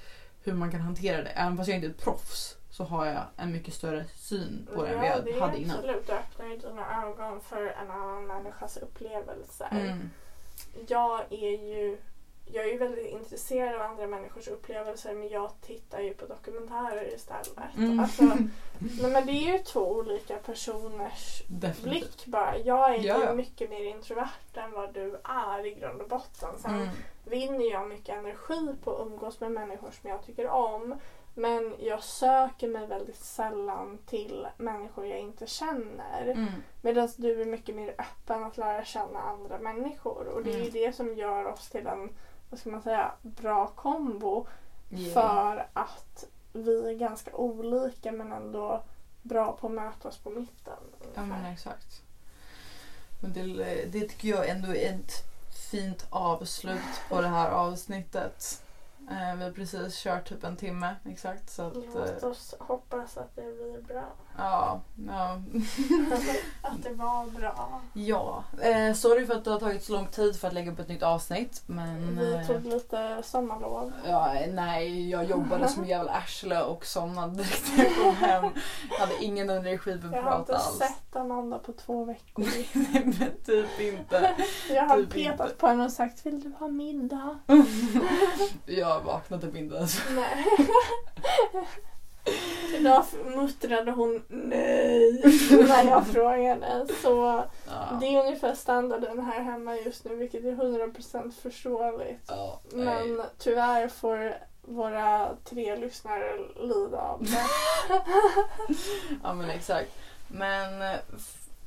hur man kan hantera det. Även fast jag inte är ett proffs så har jag en mycket större syn på det än vad ja, det jag är hade innan. absolut. Det öppnar ju dina ögon för en annan människas upplevelser. Mm. Jag är ju jag är ju väldigt intresserad av andra människors upplevelser men jag tittar ju på dokumentärer istället. Mm. Alltså, nej, men det är ju två olika personers Definitivt. blick bara. Jag är Ja, ju mycket mer introvert än vad du är i grund och botten. Sen Mm. vinner jag mycket energi på att umgås med människor som jag tycker om. Men jag söker mig väldigt sällan till människor jag inte känner. Mm. Medan du är mycket mer öppen att lära känna andra människor. Och det är ju Mm. det som gör oss till en, vad ska man säga, bra kombo. Yeah. För att vi är ganska olika men ändå bra på att mötas på mitten. Ja men exakt. Men det, det tycker jag ändå är ett fint avslut på det här avsnittet. Eh, vi har precis kört typ en timme exakt så att Låt eh, oss hoppas att det blir bra. Ja. ja. att det var bra. ja. Eh, sorry för att det har tagit så lång tid för att lägga upp ett nytt avsnitt men Vi eh, tog lite sommarlov. Ja, nej, jag jobbade som en jävla arsle och somnade direkt när jag kom hem. Jag hade ingen energi för Jag att har prata inte alls. sett Amanda på två veckor. Nej men typ inte. Jag har Typ petat inte. på henne och sagt Vill du ha middag? Jag vaknade typ inte ens. Nej. Idag muttrade hon nej när jag frågade. Så Ja. det är ungefär standarden här hemma just nu vilket är 100% förståeligt. Ja. Men tyvärr får våra tre lyssnare lida av det. ja men exakt. Men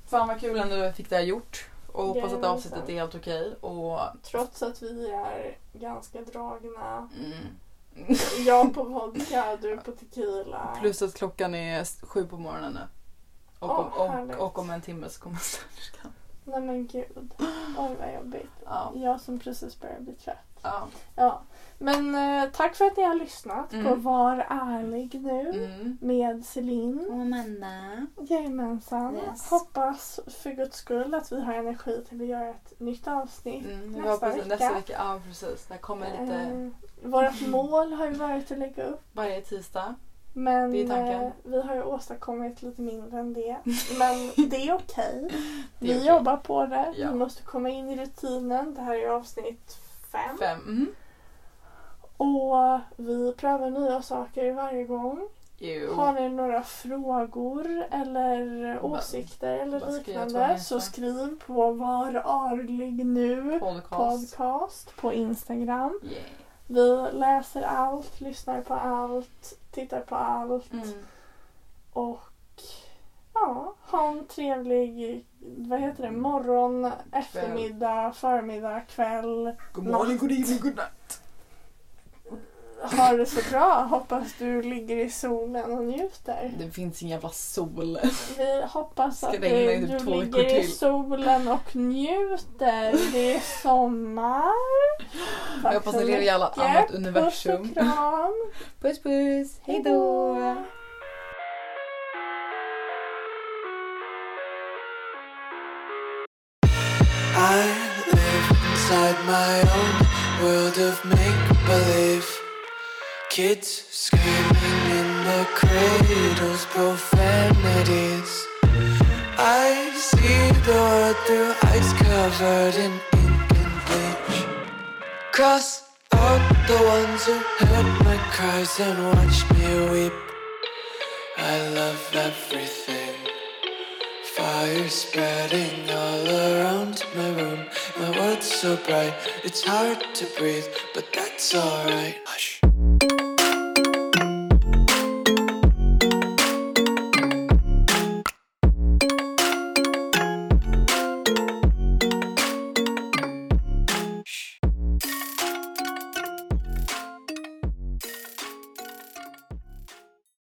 fan vad kul ändå att vi fick det här gjort. Och hoppas att avsnittet är helt okej. Och Trots att vi är ganska dragna. mm. Jag på vodka, du på tequila. Plus att klockan är sju på morgonen nu. Och, Åh, om, och, och om en timme så kommer städerskan. Nej men gud. Oj vad jobbigt. Ja. Jag som precis börjar bli trött. Ja. Ja. Men eh, tack för att ni har lyssnat på Mm. Var ärlig nu. Mm. Med Celine. Och Amanda. Jajamensan. Yes. Hoppas för guds skull att vi har energi till att göra ett nytt avsnitt. Mm, vi Nästa hoppas vecka. nästa vecka. Ja precis. Det kommer lite Eh, vårt mål har ju varit att lägga upp. varje tisdag. Men Det är tanken. eh, vi har ju åstadkommit lite mindre än det. Men det är okej. Det är Vi okej. jobbar på det. Ja. Vi måste komma in i rutinen. Det här är avsnitt fem. Fem. Mm. Och vi prövar nya saker varje gång. Jo. Har ni några frågor eller åsikter eller liknande så skriv på Var arlig nu Podcast. podcast på Instagram. Yeah. Vi läser allt, lyssnar på allt, tittar på allt Mm. och ja, ha en trevlig vad heter det, morgon, eftermiddag, förmiddag, kväll. God morgon, god evening, god night. Ha det så bra. Hoppas du ligger i solen och njuter. Det finns ingen jävla sol. Vi hoppas att du, typ du två ligger i solen och njuter. Det är sommar. Jag hoppas ni lever i alla annat universum. Puss och kram. Puss puss, hejdå! I live inside my own world of make. Kids screaming in the cradles, profanities. I see the world through ice covered in ink and bleach. Cross out the ones who heard my cries and watched me weep. I love everything. Fire spreading all around my room. My world's so bright, it's hard to breathe, but that's alright. Hush.